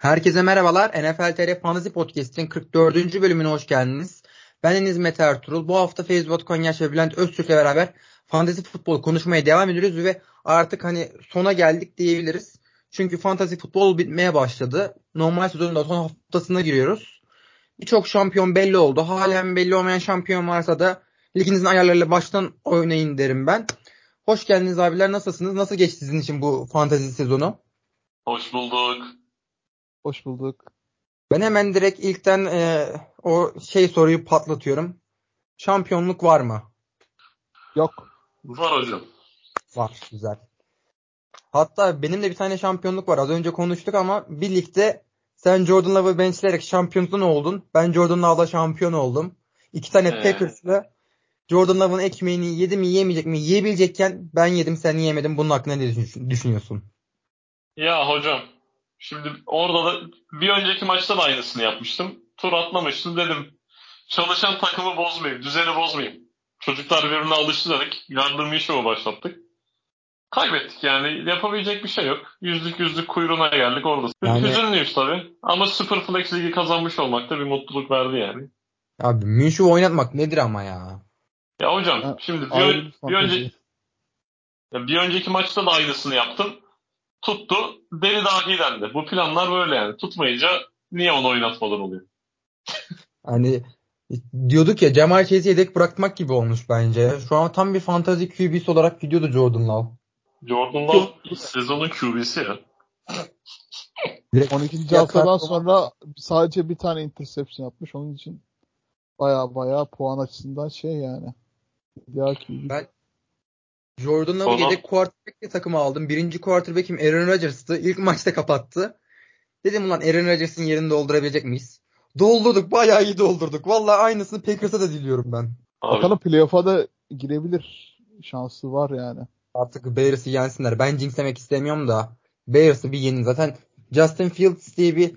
Herkese merhabalar. NFL TR Fantasy Podcast'in 44. bölümüne hoş geldiniz. Ben Enes Mete Ertuğrul. Bu hafta Feyzbot Konyaş ve Bülent Öztürk'le beraber fantasy futbol konuşmaya devam ediyoruz ve artık hani sona geldik diyebiliriz. Çünkü fantasy futbol bitmeye başladı. Normal sezonun da son haftasına giriyoruz. Birçok şampiyon belli oldu. Halen belli olmayan şampiyon varsa da liginizin ayarlarıyla baştan oynayın derim ben. Hoş geldiniz abiler. Nasılsınız? Nasıl geçti sizin için bu fantasy sezonu? Hoş bulduk. Hoş bulduk. Ben hemen direkt ilkten e, o şey soruyu patlatıyorum. Şampiyonluk var mı? Yok. Var hocam. Var. Güzel. Hatta benim de bir tane şampiyonluk var. Az önce konuştuk ama birlikte sen Jordan Love'ı benchleyerek şampiyonun oldun. Ben Jordan Love'la şampiyon oldum. İki tane Ee. Packers'la Jordan Love'ın ekmeğini yedi mi yemeyecek mi yiyebilecekken ben yedim sen yemedin. Bunun hakkında ne düşün- düşünüyorsun? Ya hocam şimdi orada da bir önceki maçta da aynısını yapmıştım. Tur atlamıştım dedim. Çalışan takımı bozmayayım, düzeni bozmayayım. Çocuklar birbirine alıştı dedik. Yardım Show'u başlattık. Kaybettik yani. Yapabilecek bir şey yok. Yüzlük yüzlük kuyruğuna geldik orada. Yani- Hüzünlüyüz tabii. Ama Super Flex Ligi kazanmış olmak da bir mutluluk verdi yani. Abi Minshew oynatmak nedir ama ya? Ya hocam Ha, şimdi bir, bir bir, fantezi. önce, ya bir önceki maçta da aynısını yaptım. Tuttu. Deli dahi dendi. Bu planlar böyle yani. Tutmayınca niye onu oynatmadan oluyor? Hani diyorduk ya Cemal Chase'i yedek bırakmak gibi olmuş bence. Şu an tam bir fantazi QB'si olarak gidiyordu Jordan Love. Jordan Love sezonun QB'si ya. Direkt 12. Ya haftadan sonra sadece bir tane interception yapmış. Onun için baya baya puan açısından şey yani. Ben- Jordan Love'ı Sonra- yedek quarterback'le takıma aldım. Birinci quarterback'im Aaron Rodgers'tı. İlk maçta kapattı. Dedim ulan Aaron Rodgers'ın yerini doldurabilecek miyiz? Doldurduk. Bayağı iyi doldurduk. Vallahi aynısını Packers'a da diliyorum ben. Abi, Bakalım playoff'a da girebilir. Şansı var yani. Artık Bears'ı yensinler. Ben jinxlemek istemiyorum da Bears'ı bir yenin. Zaten Justin Fields diye bir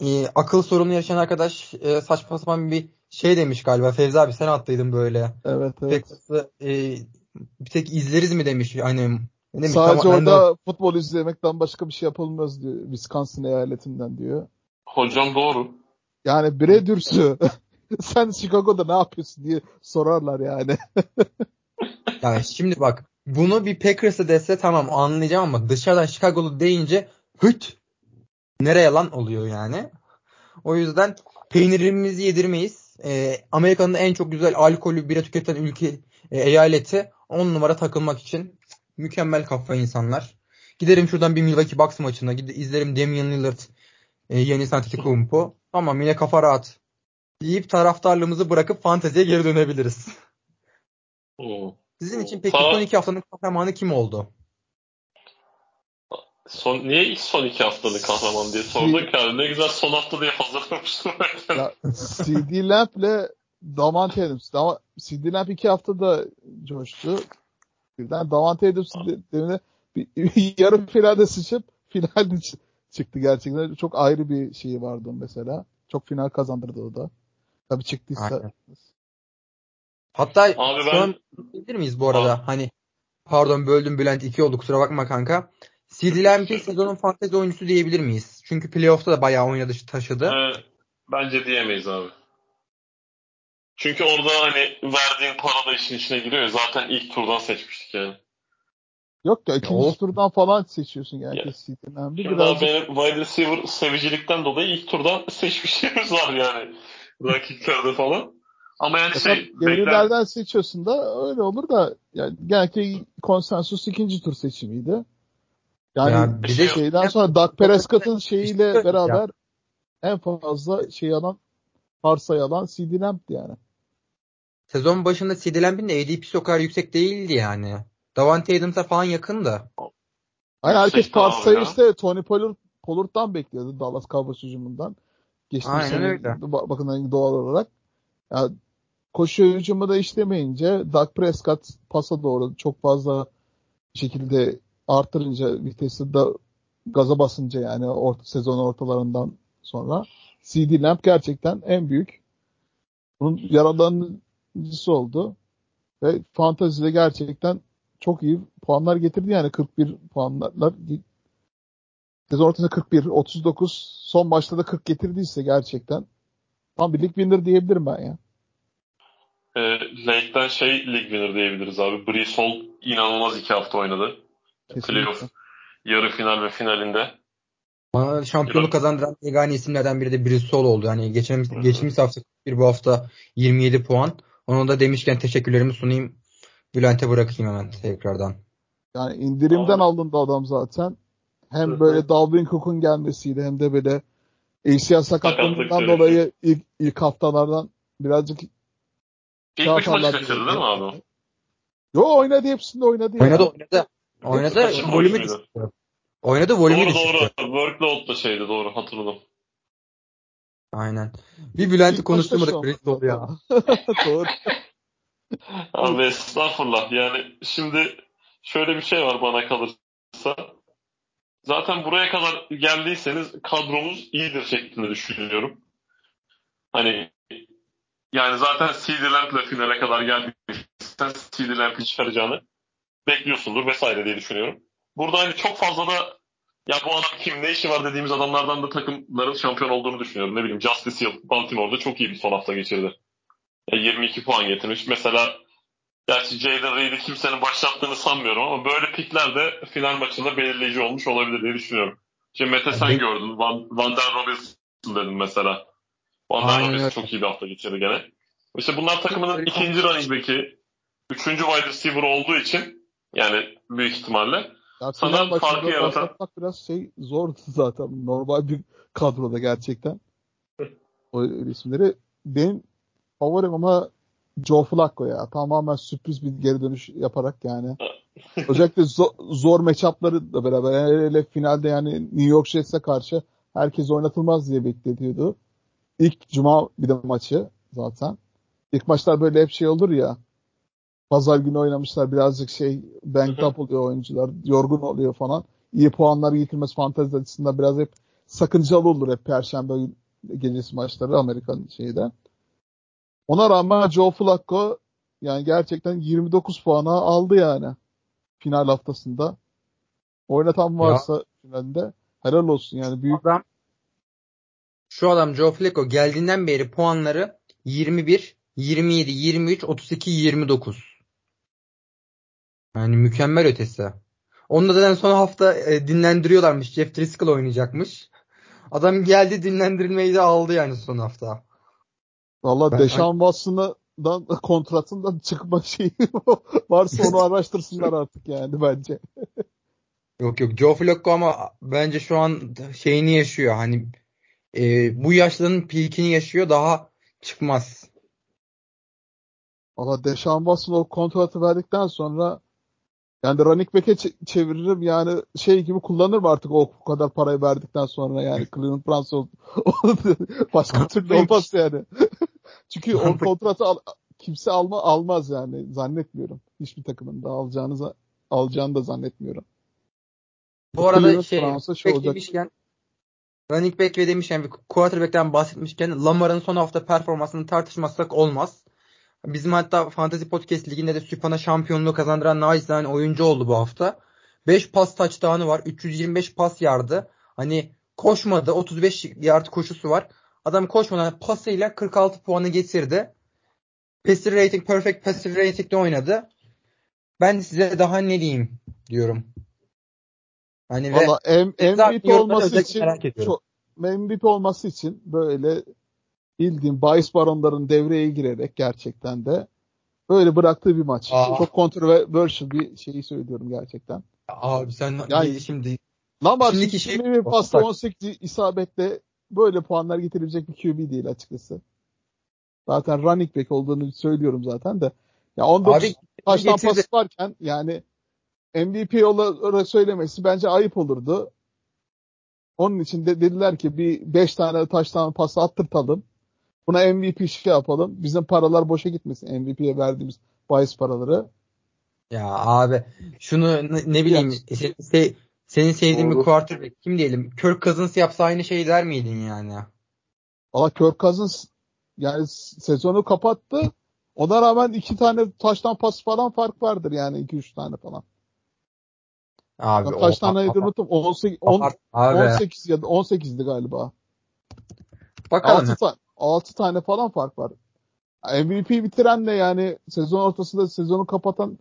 e, akıl sorunu yaşayan arkadaş e, saçma sapan bir şey demiş galiba. Fevzi abi sen attıydın böyle. Evet evet. Packers'ı e, bir tek izleriz mi demiş. Hani ne demiş? Sadece Tamam, ben de- orada futbol izlemekten başka bir şey yapılmaz diyor. Wisconsin eyaletinden diyor. hocam doğru. Yani bire dürsü. Sen Chicago'da ne yapıyorsun diye sorarlar yani. Yani şimdi bak bunu bir Packers'ı dese tamam anlayacağım ama dışarıdan Chicago'lu deyince hıt nereye lan oluyor yani. O yüzden peynirimizi yedirmeyiz. Ee, Amerika'nın en çok güzel alkolü bira tüketen ülke e, eyaleti 10 numara takılmak için mükemmel kafa insanlar. Giderim şuradan bir Milwaukee Bucks maçına gide, izlerim Damian Lillard e, Giannis Antetokounmpo. Tamam yine kafa rahat. Deyip taraftarlığımızı bırakıp fanteziye geri dönebiliriz. Oo. Sizin için peki son iki haftanın kahramanı kim oldu? Son, niye ilk son iki haftanın kahraman diye sordun ki abi. Ne güzel son hafta diye hazırlamıştım. Ya, CD Lamp'le Davante Adams. Dava, CD Lamp iki haftada coştu. Birden Davante Adams demine bir, yarı finalde sıçıp finalde çı- çıktı gerçekten. Çok ayrı bir şeyi vardı mesela. Çok final kazandırdı o da. Tabii çıktıysa. Aynen. Hatta Abi şu ben- bilir miyiz bu arada? Abi. Hani pardon böldüm Bülent 2 oldu kusura bakma kanka. CD Lamp'i sezonun fantezi oyuncusu diyebilir miyiz? Çünkü playoff'ta da bayağı oynadı taşıdı. Ee, bence diyemeyiz abi. Çünkü orada hani verdiğin para da işin içine giriyor. ya. Zaten ilk turdan seçmiştik yani. Yok ya ikinci o- turdan falan seçiyorsun yani Ya. CD Lamp'i. Şimdi daha Birazcık benim wide receiver sevicilikten dolayı ilk turdan seçmişlerimiz var yani. Rakiplerde falan. Ama yani Mesela şey, beklen... devrelerden seçiyorsun da öyle olur da yani genellikle konsensus ikinci tur seçimiydi. Yani Ya bir de- şeyden sonra Dak Prescott'ın şeyiyle Ya. beraber en fazla şey alan parsayı alan CD Lamp'ti yani. Sezon başında CD Lamp'in de ADP'si o kadar yüksek değildi yani. Davante Adams'a falan yakındı. Hani herkes ya. işte Tony Pollard, Pollard'dan bekliyordu Dallas Cowboys hücumundan. Geçtiğimiz Aynen sene öyle. ba- bakın hani doğal olarak. Ya, koşu hücumu da işlemeyince Dak Prescott pasa doğru çok fazla şekilde artırınca vitesi de gaza basınca yani orta, sezon ortalarından sonra CD Lamp gerçekten en büyük bunun yaralanıcısı oldu. Ve fantazide gerçekten çok iyi puanlar getirdi yani 41 puanlar sezon ortasında 41, 39, son maçta da 40 getirdiyse gerçekten tam bir lig winner diyebilirim ben ya. E, Lake'den şey lig winner diyebiliriz abi. Brees Hall inanılmaz iki hafta oynadı. Kesinlikle. Playoff yarı final ve finalinde. Bana şampiyonluk kazandıran yegane isimlerden biri de Bristol oldu. Yani geçen, geçtiğimiz hafta bir bu hafta 27 puan. Onu da demişken teşekkürlerimi sunayım. Bülent'e bırakayım hemen tekrardan. Yani indirimden Abi. alındı adam zaten. Hem Hı hı. böyle Dalvin Cook'un gelmesiyle hem de böyle ACL sakatlığından dolayı ilk, ilk haftalardan birazcık İlk üç maçı kaçırdı değil mi abi? Yo oynadı hepsinde oynadı ya. Oynadı oynadı. Oynadı. Kaçırma Volümü düştü. Oynadı volümü Doğru düştü. doğru. Workload da şeydi doğru hatırladım. Aynen. Bir Bülent'i konuşturmadık an. Bristol ya. Doğru. Abi estağfurullah. Yani şimdi şöyle bir şey var bana kalırsa. Zaten buraya kadar geldiyseniz kadromuz iyidir şeklinde düşünüyorum. Hani yani zaten CD Lamp'le finale kadar geldiysen CD Lamp'i çıkaracağını bekliyorsundur vesaire diye düşünüyorum. Burada hani çok fazla da ya bu adam kim ne işi var dediğimiz adamlardan da takımların şampiyon olduğunu düşünüyorum. Ne bileyim Justice Hill Baltimore'da çok iyi bir son hafta geçirdi. Ya 22 puan getirmiş. Mesela gerçi Jalen Reed'i kimsenin başlattığını sanmıyorum ama böyle pikler de final maçında belirleyici olmuş olabilir diye düşünüyorum. Şimdi Mete sen Ben- gördün. Van, Van der Robinson dedin mesela. Van der Robinson çok iyi bir hafta geçirdi gene. İşte bunlar takımının ikinci running back'i, üçüncü wide receiver olduğu için yani büyük ihtimalle Ya Sana final maçında farkı yaratan- biraz şey zordu zaten. Normal bir kadroda gerçekten. O isimleri. Benim favorim ama Joe Flacco ya. Tamamen sürpriz bir geri dönüş yaparak yani. Özellikle zo- zor matchup'ları da beraber. Yani hele finalde yani New York Jets'e karşı herkes oynatılmaz diye bekleniyordu. İlk cuma bir de maçı zaten. İlk maçlar böyle hep şey olur ya. Pazar günü oynamışlar birazcık şey banked up oluyor oyuncular. Yorgun oluyor falan. İyi puanlar getirmesi fantezi açısından biraz hep sakıncalı olur hep perşembe gecesi maçları Amerikan şeyde. Ona rağmen Joe Flacco yani gerçekten 29 puana aldı yani final haftasında. Oynatan varsa finalde helal olsun yani büyük Adam, şu adam Joe Flacco geldiğinden beri puanları 21, 27, 23, 32, 29. Yani mükemmel ötesi. Onu da zaten son hafta e, dinlendiriyorlarmış. Jeff Driscoll oynayacakmış. Adam geldi dinlendirilmeyi de aldı yani son hafta. Valla Deşan Watson'dan kontratından çıkma şeyi varsa onu araştırsınlar artık yani bence. Yok yok Joe Flacco ama bence şu an şeyini yaşıyor. Hani e, bu yaşlının peakini yaşıyor. Daha çıkmaz. Valla Deşan Watson o kontratı verdikten sonra yani running back'e ç- çeviririm yani şey gibi kullanırım artık o kadar parayı verdikten sonra yani Cleveland Browns başka türlü olmaz yani. Çünkü o kontratı al- kimse alma almaz yani zannetmiyorum. Hiçbir takımın da alacağını alacağını da zannetmiyorum. Bu arada Cleveland şey Browns'a şey olacak. demişken running back ve demişken bir quarterback'ten bahsetmişken Lamar'ın son hafta performansını tartışmazsak olmaz. Bizim hatta Fantasy Podcast liginde de Süphan'a şampiyonluğu kazandıran nacizane oyuncu oldu bu hafta. 5 pas touchdown'ı var. 325 pas yardı. Hani koşmadı. 35 yard koşusu var. Adam koşmadan pasıyla 46 puanı getirdi. Passer rating, perfect passer rating'de oynadı. Ben size daha ne diyeyim diyorum. Hani ve Valla MVP olması için çok, MVP olması için böyle bildiğim bahis baronların devreye girerek gerçekten de böyle bıraktığı bir maç. Aa. Çok controversial bir şeyi söylüyorum gerçekten. abi sen Yani- şimdi Lamar Şimdiki şimdi şey- bir pasta Bak. 18 isabetle böyle puanlar getirebilecek bir QB değil açıkçası. Zaten running back olduğunu söylüyorum zaten de. Ya 19 Abi, taştan pası varken yani MVP olarak söylemesi bence ayıp olurdu. Onun için de dediler ki bir 5 tane taştan pası attırtalım. Buna MVP şey yapalım. Bizim paralar boşa gitmesin. MVP'ye verdiğimiz bahis paraları. Ya abi şunu ne, ne bileyim senin, se- senin sevdiğin bir quarterback kim diyelim Kirk Cousins yapsa aynı şeyi der miydin yani? Valla Kirk Cousins yani sezonu kapattı. Ona rağmen iki tane taştan pas falan fark vardır yani 2-3 tane falan. Abi, Ya kaç a- unuttum. 18, 10, a- abi. 18 ya da 18'di galiba. Bakalım. 6, ta- 6 tane falan fark var. MVP bitirenle yani sezon ortasında sezonu kapatan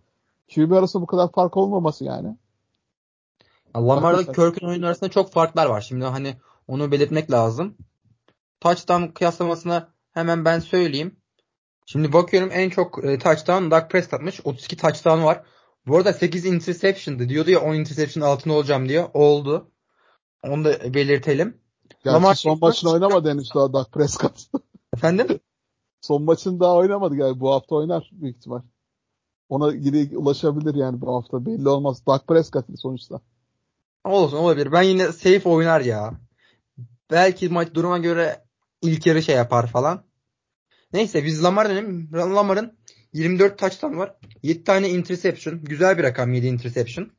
QB arasında bu kadar fark olmaması yani. Lamar'la. Kirk'ün oyunu arasında çok farklar var. Şimdi hani onu belirtmek lazım. Touchdown kıyaslamasına hemen ben söyleyeyim. Şimdi bakıyorum en çok e, touchdown Dak Prescott'mış. 32 touchdown var. Bu arada 8 interception'dı. Diyordu ya 10 interception altında olacağım diye. Oldu. Onu da belirtelim. Gerçi Lamar son Jackson- maçını oynamadı henüz daha Dak Prescott. Efendim? son maçını daha oynamadı yani bu hafta oynar büyük ihtimal. Ona geri ulaşabilir yani bu hafta belli olmaz. Dak Prescott sonuçta. Olsun olabilir. Ben yine safe oynar ya. Belki maç duruma göre ilk yarı şey yapar falan. Neyse biz Lamar dönelim. Lamar'ın 24 touchdown var. 7 tane interception. Güzel bir rakam 7 interception.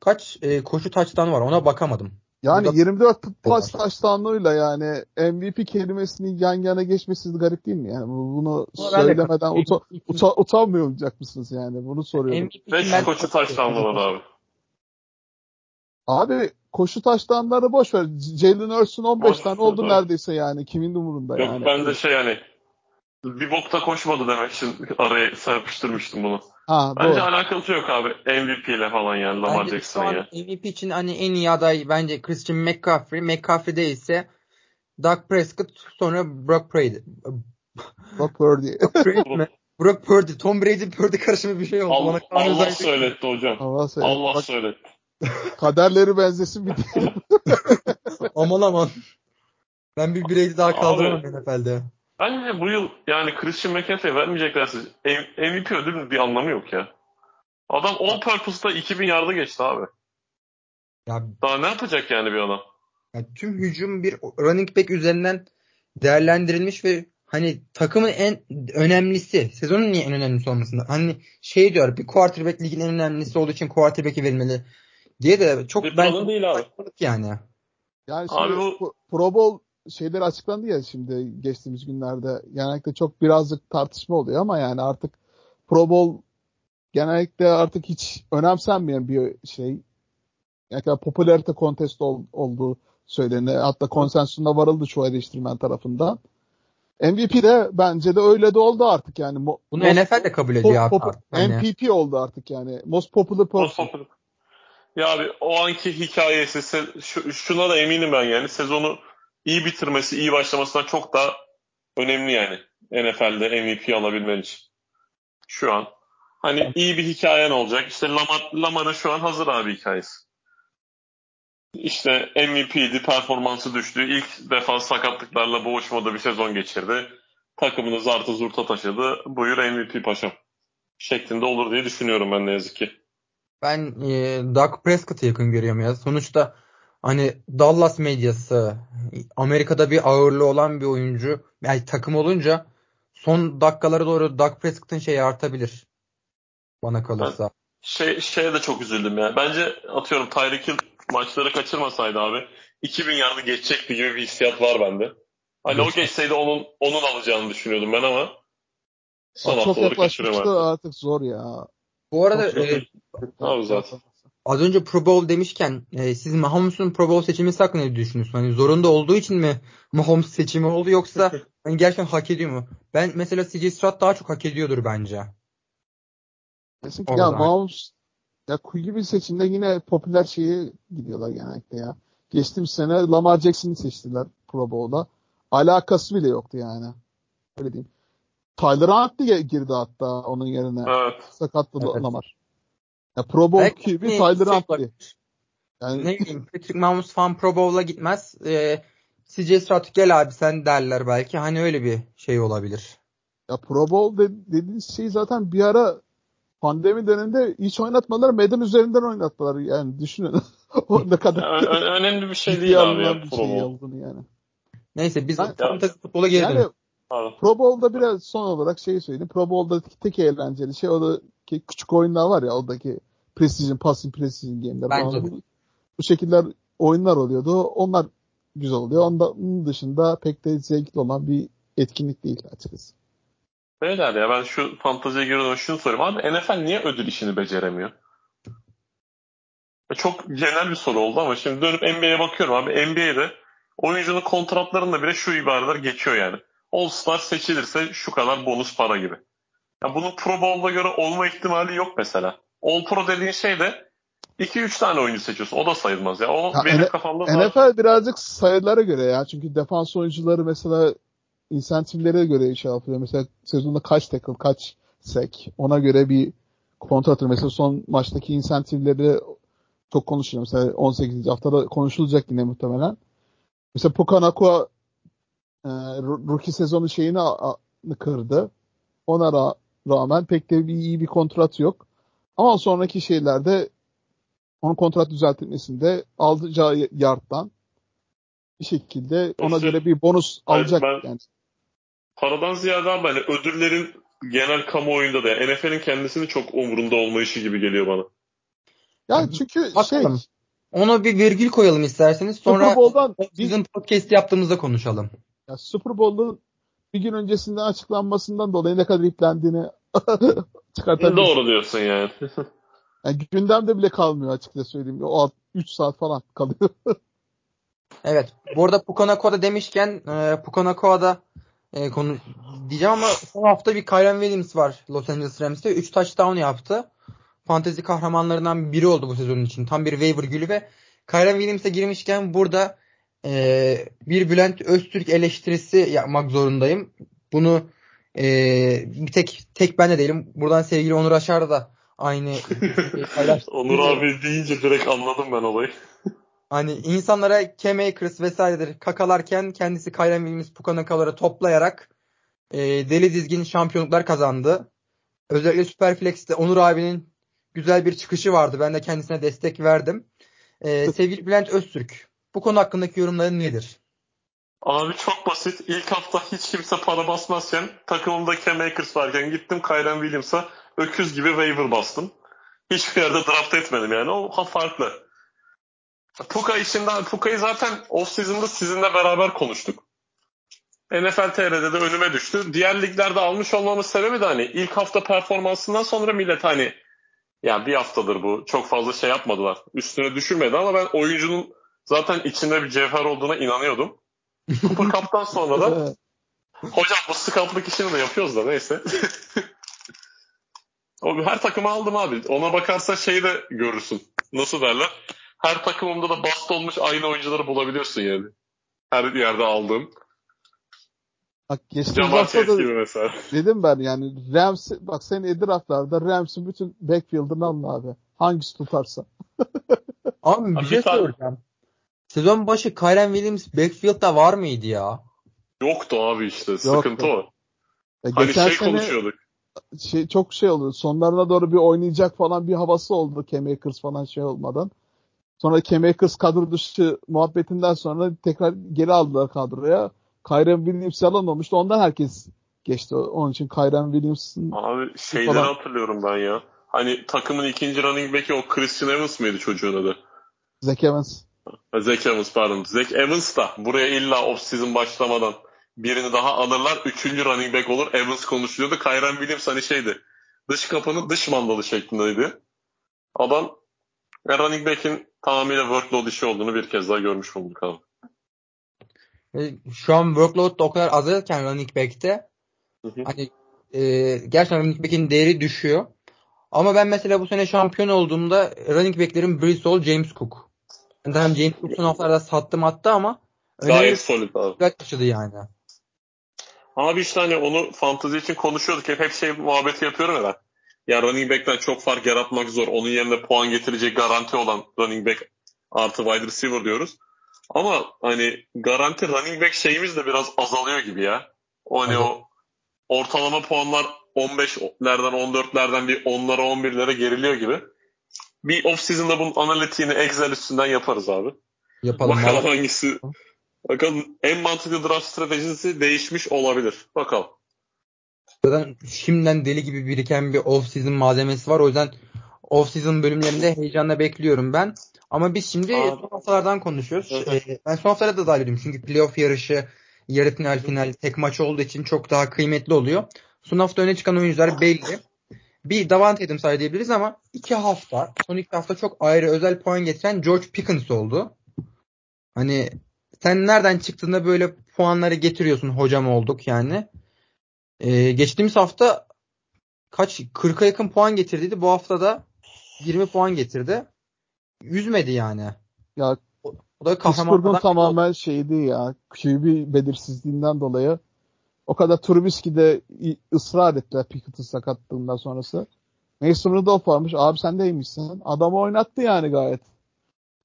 Kaç e, koşu touchdown var ona bakamadım. Yani Burada- 24 pas touchdown'uyla yani MVP kelimesinin yan yana geçmesi garip değil mi? Yani bu- bunu söylemeden uta, uta, utanmıyor olacak mısınız yani? Bunu soruyorum. MVP için 5 ben- koçu taşlandı var abi. Abi koşu taştanları boş ver. Jalen Hurts'un 15 Boş tane oldu doğru. neredeyse yani. Kimin umurunda Yok yani. ben de şey yani bir bokta koşmadı demek için araya serpiştirmiştim bunu. Ha Bence doğru. alakası yok abi MVP ile falan yani Lamar an ya. MVP için hani en iyi aday bence Christian McCaffrey. McCaffrey değilse Dak Prescott sonra Brock Purdy. Brock Purdy. Brock Purdy. Tom Brady Purdy karışımı bir şey oldu. Allah, Bana Allah söyletti hocam. Allah söyle. Allah Bak, söyletti. kaderleri benzesin bir. Aman aman. Ben bir Brady daha kaldıramam Abi. NFL'de. Bence bu yıl yani Christian McCaffrey'e vermeyeceklerse MVP ödülünün bir anlamı yok ya. Adam all purpose'da 2000 yarda geçti abi. Ya, Daha ne yapacak yani bir adam? ya tüm hücum bir running back üzerinden değerlendirilmiş ve hani takımın en önemlisi, sezonun niye en önemlisi olmasında? Hani şey diyor bir quarterback ligin en önemlisi olduğu için quarterback'e verilmeli diye de çok Bir ben değil abi. yani. Yani şimdi Abi bu- Pro Bowl şeyleri açıklandı ya şimdi geçtiğimiz günlerde. Genellikle çok birazcık tartışma oluyor ama yani artık Pro Bowl genellikle artık hiç önemsenmeyen bir şey. Yani popülarite kontest ol, olduğu söyleniyor. Hatta konsensusuna varıldı çoğu eleştirmen tarafından. MVP de bence de öyle de oldu artık yani. Mo- Bunu most- NFL de kabul ediyor pop- artık. Hani MVP oldu artık yani. Most popular person. Ya abi o anki hikayesi şu- şuna da eminim ben yani sezonu iyi bitirmesi, iyi başlamasından çok daha önemli yani. NFL'de MVP alabilmen için. Şu an. Hani iyi bir hikayen olacak. İşte Lamar, Lamar'ın şu an hazır abi hikayesi. İşte MVP'di, performansı düştü. İlk defa sakatlıklarla boğuşmadığı bir sezon geçirdi. Takımını zartı zurta taşıdı. Buyur MVP paşam. Şeklinde olur diye düşünüyorum ben ne yazık ki. Ben e, Dak Prescott'ı yakın görüyorum ya. Sonuçta hani Dallas medyası Amerika'da bir ağırlığı olan bir oyuncu yani takım olunca son dakikalara doğru Dak Prescott'ın şeyi artabilir. Bana kalırsa. Şey, şeye de çok üzüldüm ya. Bence atıyorum Tyreek Hill maçları kaçırmasaydı abi 2000 yardı geçecekti gibi bir hissiyat var bende. Hani o Geçer. geçseydi onun onun alacağını düşünüyordum ben ama son çok haftaları kaçırıyorum artık. artık zor ya. Bu arada Çok- e, Abi zaten. Az önce Pro Bowl demişken e, siz Mahomes'un Pro Bowl seçilmesi hakkında ne düşünüyorsunuz? Hani zorunda olduğu için mi Mahomes seçimi oldu yoksa hani gerçekten hak ediyor mu? Ben mesela CJ Stroud daha çok hak ediyordur bence. Kesinlikle ya Mahomes ya QB bir seçimde yine popüler şeye gidiyorlar genellikle ya. Geçtiğimiz sene Lamar Jackson'ı seçtiler Pro Bowl'da. Alakası bile yoktu yani. Öyle diyeyim. Tyler Huntley girdi hatta onun yerine. Evet. Sakatlı Evet. Lamar. Ya Pro Bowl Belki QB ne- Tyler şey Huntley. Yani ne bileyim Patrick Mahomes falan Pro Bowl'a gitmez. Ee, CJ Stroud gel abi sen derler belki. Hani öyle bir şey olabilir. ya Pro Bowl de, dediğiniz şey zaten bir ara pandemi döneminde hiç oynatmadılar. Madden üzerinden oynattılar. Yani düşünün. o ne kadar Ö- ö- önemli bir şey değil abi ya Pro şey Bowl. olduğunu yani. Neyse biz Ben- fantasy futbola geri Yani. Pro Bowl'da biraz son olarak şey söyleyeyim. Pro Bowl'daki tek eğlenceli şey o da küçük oyunlar var ya oradaki Precision, Passing Precision game'ler. Bence falan. de. Bu, bu şekiller oyunlar oluyordu. Onlar güzel oluyor. Onun dışında pek de zevkli olan bir etkinlik değil açıkçası. Beyler ya ben şu fanteziye girmeden şunu sorayım. Abi NFL niye ödül işini beceremiyor? Çok genel bir soru oldu ama şimdi dönüp NBA'ye bakıyorum abi. NBA'de oyuncunun kontratlarında bile şu ibareler geçiyor yani. All-Star seçilirse şu kadar bonus para gibi. Ya bunun Pro Bowl'a göre olma ihtimali yok mesela. All Pro dediğin şey de 2-3 tane oyuncu seçiyorsun. O da sayılmaz ya. O Ya benim N- kafamda var. NFL birazcık sayılara göre ya. Çünkü defans oyuncuları mesela insentiflere göre şey yapıyor. Mesela sezonda kaç tackle, kaç sack ona göre bir kontratı. Mesela son maçtaki insentifleri çok konuşuluyor. Mesela 18. haftada konuşulacak yine muhtemelen. Mesela Puka Nakua e, rookie sezonu şeyini a- a- kırdı. Ona ra- rağmen pek de bir, iyi bir kontrat yok. Ama sonraki şeylerde onun kontrat düzeltilmesinde alacağı yardtan bir şekilde ona İşte- göre bir bonus Hayır, alacak ben- yani. Paradan ziyade abi hani ödüllerin genel kamuoyunda da yani NFL'in kendisinin çok umurunda olmayışı gibi geliyor bana. Yani çünkü şey Bakalım. Ona bir virgül koyalım isterseniz. Sonra Super Bowl'dan bizim podcast yaptığımızda konuşalım. ya Super Bowl'un bir gün öncesinden açıklanmasından dolayı ne kadar iplendiğini çıkartabiliriz. Doğru diyorsun yani. Yani gündemde bile kalmıyor açıkça söyleyeyim. O 3 saat falan kalıyor. Evet. Bu arada Puka demişken e, Puka e, konu diyeceğim ama son hafta bir Kyren Williams var Los Angeles Rams'te. 3 touchdown yaptı. Fantezi kahramanlarından biri oldu bu sezon için. Tam bir waiver gülü ve Kyren Williams'e girmişken burada e, bir Bülent Öztürk eleştirisi yapmak zorundayım. Bunu e, bir tek tek ben de değilim. Buradan sevgili Onur Aşar da aynı paylaştı. Onur abi deyince direkt anladım ben olayı. Hani insanlara Cam Akers vesaireleri kakalarken kendisi Kyren Williams Pukanakaları toplayarak e, deli dizgin şampiyonluklar kazandı. Özellikle Superflex'te Onur abinin güzel bir çıkışı vardı. Ben de kendisine destek verdim. E, sevgili Bülent Öztürk bu konu hakkındaki yorumların nedir? Abi çok basit. İlk hafta hiç kimse para basmazken takımımda Cam Akers varken gittim Kyren Williams'a öküz gibi waiver bastım. Hiçbir yerde draft etmedim yani. O ha farklı. Puka işinden Puka'yı zaten off-season'da sizinle beraber konuştuk. NFL TR'de de önüme düştü. Diğer liglerde almış olmamın sebebi de hani ilk hafta performansından sonra millet hani ya bir haftadır bu çok fazla şey yapmadılar. Üstüne düşürmedi ama ben oyuncunun zaten içinde bir cevher olduğuna inanıyordum. Cooper Cup'tan sonra da hocam bu scoutlık işini de yapıyoruz da neyse. o her takımı aldım abi. Ona bakarsa şeyi de görürsün. Nasıl derler? Her takımımda da bast olmuş aynı oyuncuları bulabiliyorsun yani. Her yerde aldığım. Bak geçtiğimiz hafta da dedim ben yani Rams bak senin draftlarda Rams'in bütün backfield'ını alın abi. Hangisi tutarsa. Abi bir şey soracağım. Sezon başı Kyren Williams backfield'da var mıydı ya? Yoktu abi işte. Sıkıntı o. Ya Hani geçen şey sene konuşuyorduk. şey çok şey oldu. Sonlarına doğru bir oynayacak falan bir havası oldu Cam Akers falan şey olmadan. Sonra Cam Akers kadro dışı muhabbetinden sonra tekrar geri aldılar kadroya. Kyren Williams alınmamıştı. Ondan herkes geçti. Onun için Kyren Williams'ın Abi şeyleri Falan. hatırlıyorum ben ya. Hani takımın ikinci running back'i o Christian Evans mıydı çocuğun adı? Zach Evans. Zach Evans pardon. Zach Evans da buraya illa off-season başlamadan birini daha alırlar. Üçüncü running back olur. Evans konuşuluyordu. Kyren Williams hani şeydi. Dış kapının dış mandalı şeklindeydi. Adam ve running back'in tamamıyla workload işi olduğunu bir kez daha görmüş olduk abi. E, Şu an workload da o kadar azalırken running back'te Hı hı. hani e, gerçekten running back'in değeri düşüyor. Ama ben mesela bu sene şampiyon olduğumda running back'lerim Hall, James Cook. Hem James Cook son haftalarda sattım attı ama Gayet solid abi. taşıdı yani. Abi işte hani onu fantezi için konuşuyorduk. Hep, hep şey muhabbeti yapıyorum ya ben. Ya running back'ten çok fark yaratmak zor. Onun yerine puan getirecek garanti olan running back artı wide receiver diyoruz. Ama hani garanti running back şeyimiz de biraz azalıyor gibi ya. O hani Evet. o ortalama puanlar 15'lerden 14'lerden bir 10'lara 11'lere geriliyor gibi. Bir off season'da bunun analitiğini Excel üstünden yaparız abi. Yapalım. Bakalım Vallahi. hangisi. Bakalım en mantıklı draft stratejisi değişmiş olabilir. Bakalım. Zaten şimdiden deli gibi biriken bir off-season malzemesi var. O yüzden off-season bölümlerinde heyecanla bekliyorum ben. Ama biz şimdi Abi. son haftalardan konuşuyoruz. Hı. Ee, ben son haftalara da dahil ediyorum. Çünkü playoff yarışı, yarı final, final tek maç olduğu için çok daha kıymetli oluyor. Son hafta öne çıkan oyuncular belli. Bir Davante Adams diyebiliriz ama iki hafta, son iki hafta çok ayrı özel puan getiren George Pickens oldu. Hani sen nereden çıktığında böyle puanları getiriyorsun hocam olduk yani. Ee, geçtiğimiz hafta kaç 40'a yakın puan getirdiydi. Bu hafta da 20 puan getirdi. Üzmedi yani. Ya o, o da Pittsburgh'un tamamen şeydi ya. QB belirsizliğinden dolayı o kadar Trubisky de ısrar ettiler Pickett'ın sakatlığından sonrası. Mason Rudolph varmış. Abi sen deymişsin. Adamı oynattı yani gayet.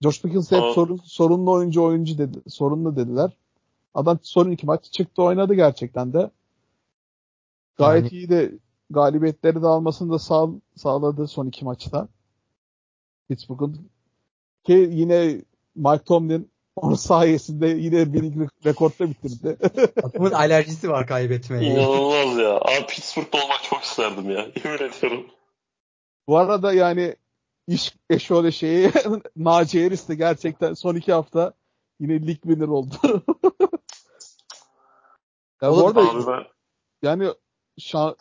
Josh Pickens hep sorun, sorunlu oyuncu oyuncu dedi. Sorunlu dediler. Adam son iki maç çıktı oynadı gerçekten de. Gayet yani... iyi de galibiyetleri de almasını da sağ, sağladı son iki maçta. Pittsburgh'un ki yine Mike Tomlin onun sayesinde yine bir rekorda bitirdi. Adamın alerjisi var kaybetmeye. İnanılmaz ya. Abi Pittsburgh'da olmak çok isterdim ya. Yemin ediyorum. Bu arada yani iş eşole şeyi Naci Harris de gerçekten son iki hafta yine lig winner oldu. ya bu arada abi ben... yani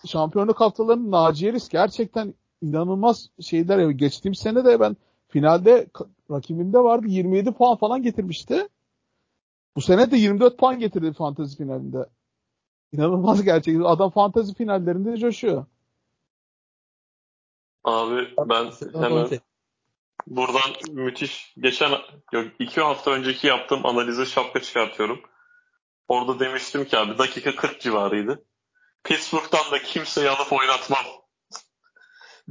şampiyonluk haftalarının Naci Harris gerçekten inanılmaz şeyler. Geçtiğim sene de ben finalde rakibimde vardı 27 puan falan getirmişti. Bu sene de 24 puan getirdi fantezi finalinde. İnanılmaz gerçekten. Adam fantezi finallerinde coşuyor. Abi ben hemen buradan müthiş geçen yok iki hafta önceki yaptığım analize şapka çıkartıyorum. Orada demiştim ki abi dakika 40 civarıydı. Pittsburgh'tan da kimse yanıp oynatmam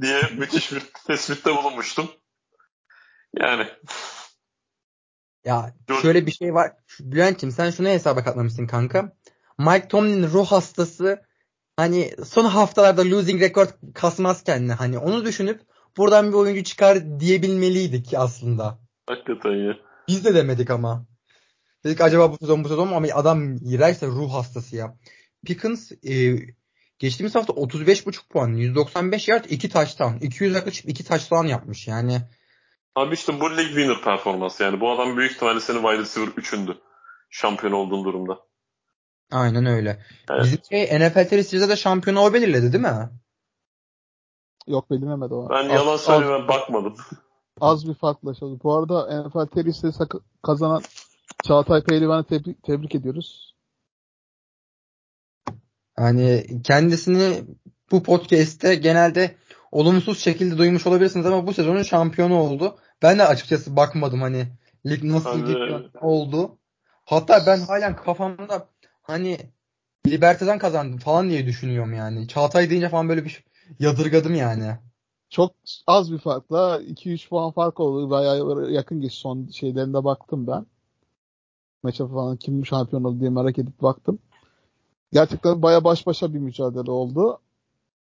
diye müthiş bir tespitte bulunmuştum. Yani. Ya şöyle bir şey var. Bülent'ciğim sen şunu hesaba katlamışsın kanka. Mike Tomlin ruh hastası hani son haftalarda losing record kasmaz kendine. Hani onu düşünüp buradan bir oyuncu çıkar diyebilmeliydik aslında. Hakikaten ya. Biz de demedik ama. Dedik acaba bu sezon bu sezon mu ama adam iğrençse ruh hastası ya. Pickens e, geçtiğimiz hafta 35.5 puan, 195 yard, 2 taştan, 200 yaklaşık 2 taştan yapmış. Yani Abi işte bu lig winner performansı yani. Bu adam büyük ihtimalle senin wide receiver 3'ündü. Şampiyon olduğun durumda. Aynen öyle. Evet. Bizim şey, NFL Seris'de de şampiyonu o belirledi değil mi? Yok belirlemedi o. Ben az, yalan söyleyeyim bakmadım. Az bir farkla çalışıyor. Bu arada NFL Seris'i kazanan Çağatay Pehlivan'ı tebrik, tebrik ediyoruz. Hani kendisini bu podcast'te genelde olumsuz şekilde duymuş olabilirsiniz ama bu sezonun şampiyonu oldu. Ben de açıkçası bakmadım hani lig nasıl gidiyor oldu. Hatta ben halen kafamda hani Liberta'dan kazandım falan diye düşünüyorum yani. Çağatay deyince falan böyle bir yadırgadım yani. Çok az bir farkla 2-3 puan fark oldu. Bayağı yakın geç son şeylerinde baktım ben. Maça falan kim şampiyon oldu diye merak edip baktım. Gerçekten baya baş başa bir mücadele oldu.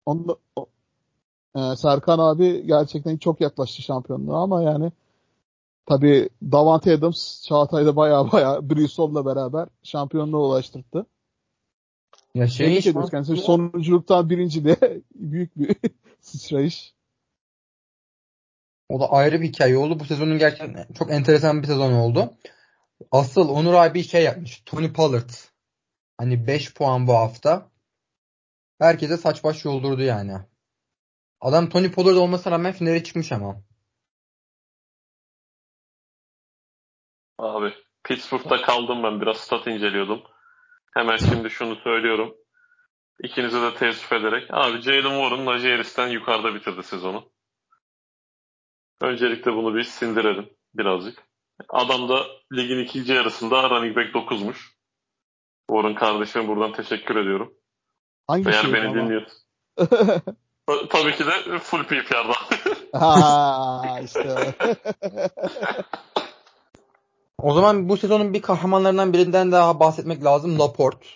Onda, ee, Serkan abi gerçekten çok yaklaştı şampiyonluğa ama yani tabi Davante Adams Çağatay'da baya baya Brisson'la beraber şampiyonluğa ulaştırdı. Ya şey Tebrik ediyoruz kendisi. Sonunculuktan birinciliğe büyük bir sıçrayış. O da ayrı bir hikaye oldu. Bu sezonun gerçekten çok enteresan bir sezon oldu. Asıl Onur abi şey yapmış. Tony Pollard. Hani 5 puan bu hafta. Herkese saç baş yoldurdu yani. Adam Tony Pollard olmasına rağmen finale çıkmış ama. Abi Pittsburgh'da kaldım ben. Biraz stat inceliyordum. Hemen şimdi şunu söylüyorum. İkinize de teessüf ederek. Abi Jalen Warren Najee Harris'ten yukarıda bitirdi sezonu. Öncelikle bunu bir sindirelim birazcık. Adam da ligin ikinci yarısında running back 9'muş. Warren kardeşime buradan teşekkür ediyorum. Hangi Eğer şey beni ama? dinliyorsun. Tabii ki de full PPR'dan. ha işte. o zaman bu sezonun bir kahramanlarından birinden daha bahsetmek lazım. Laporte.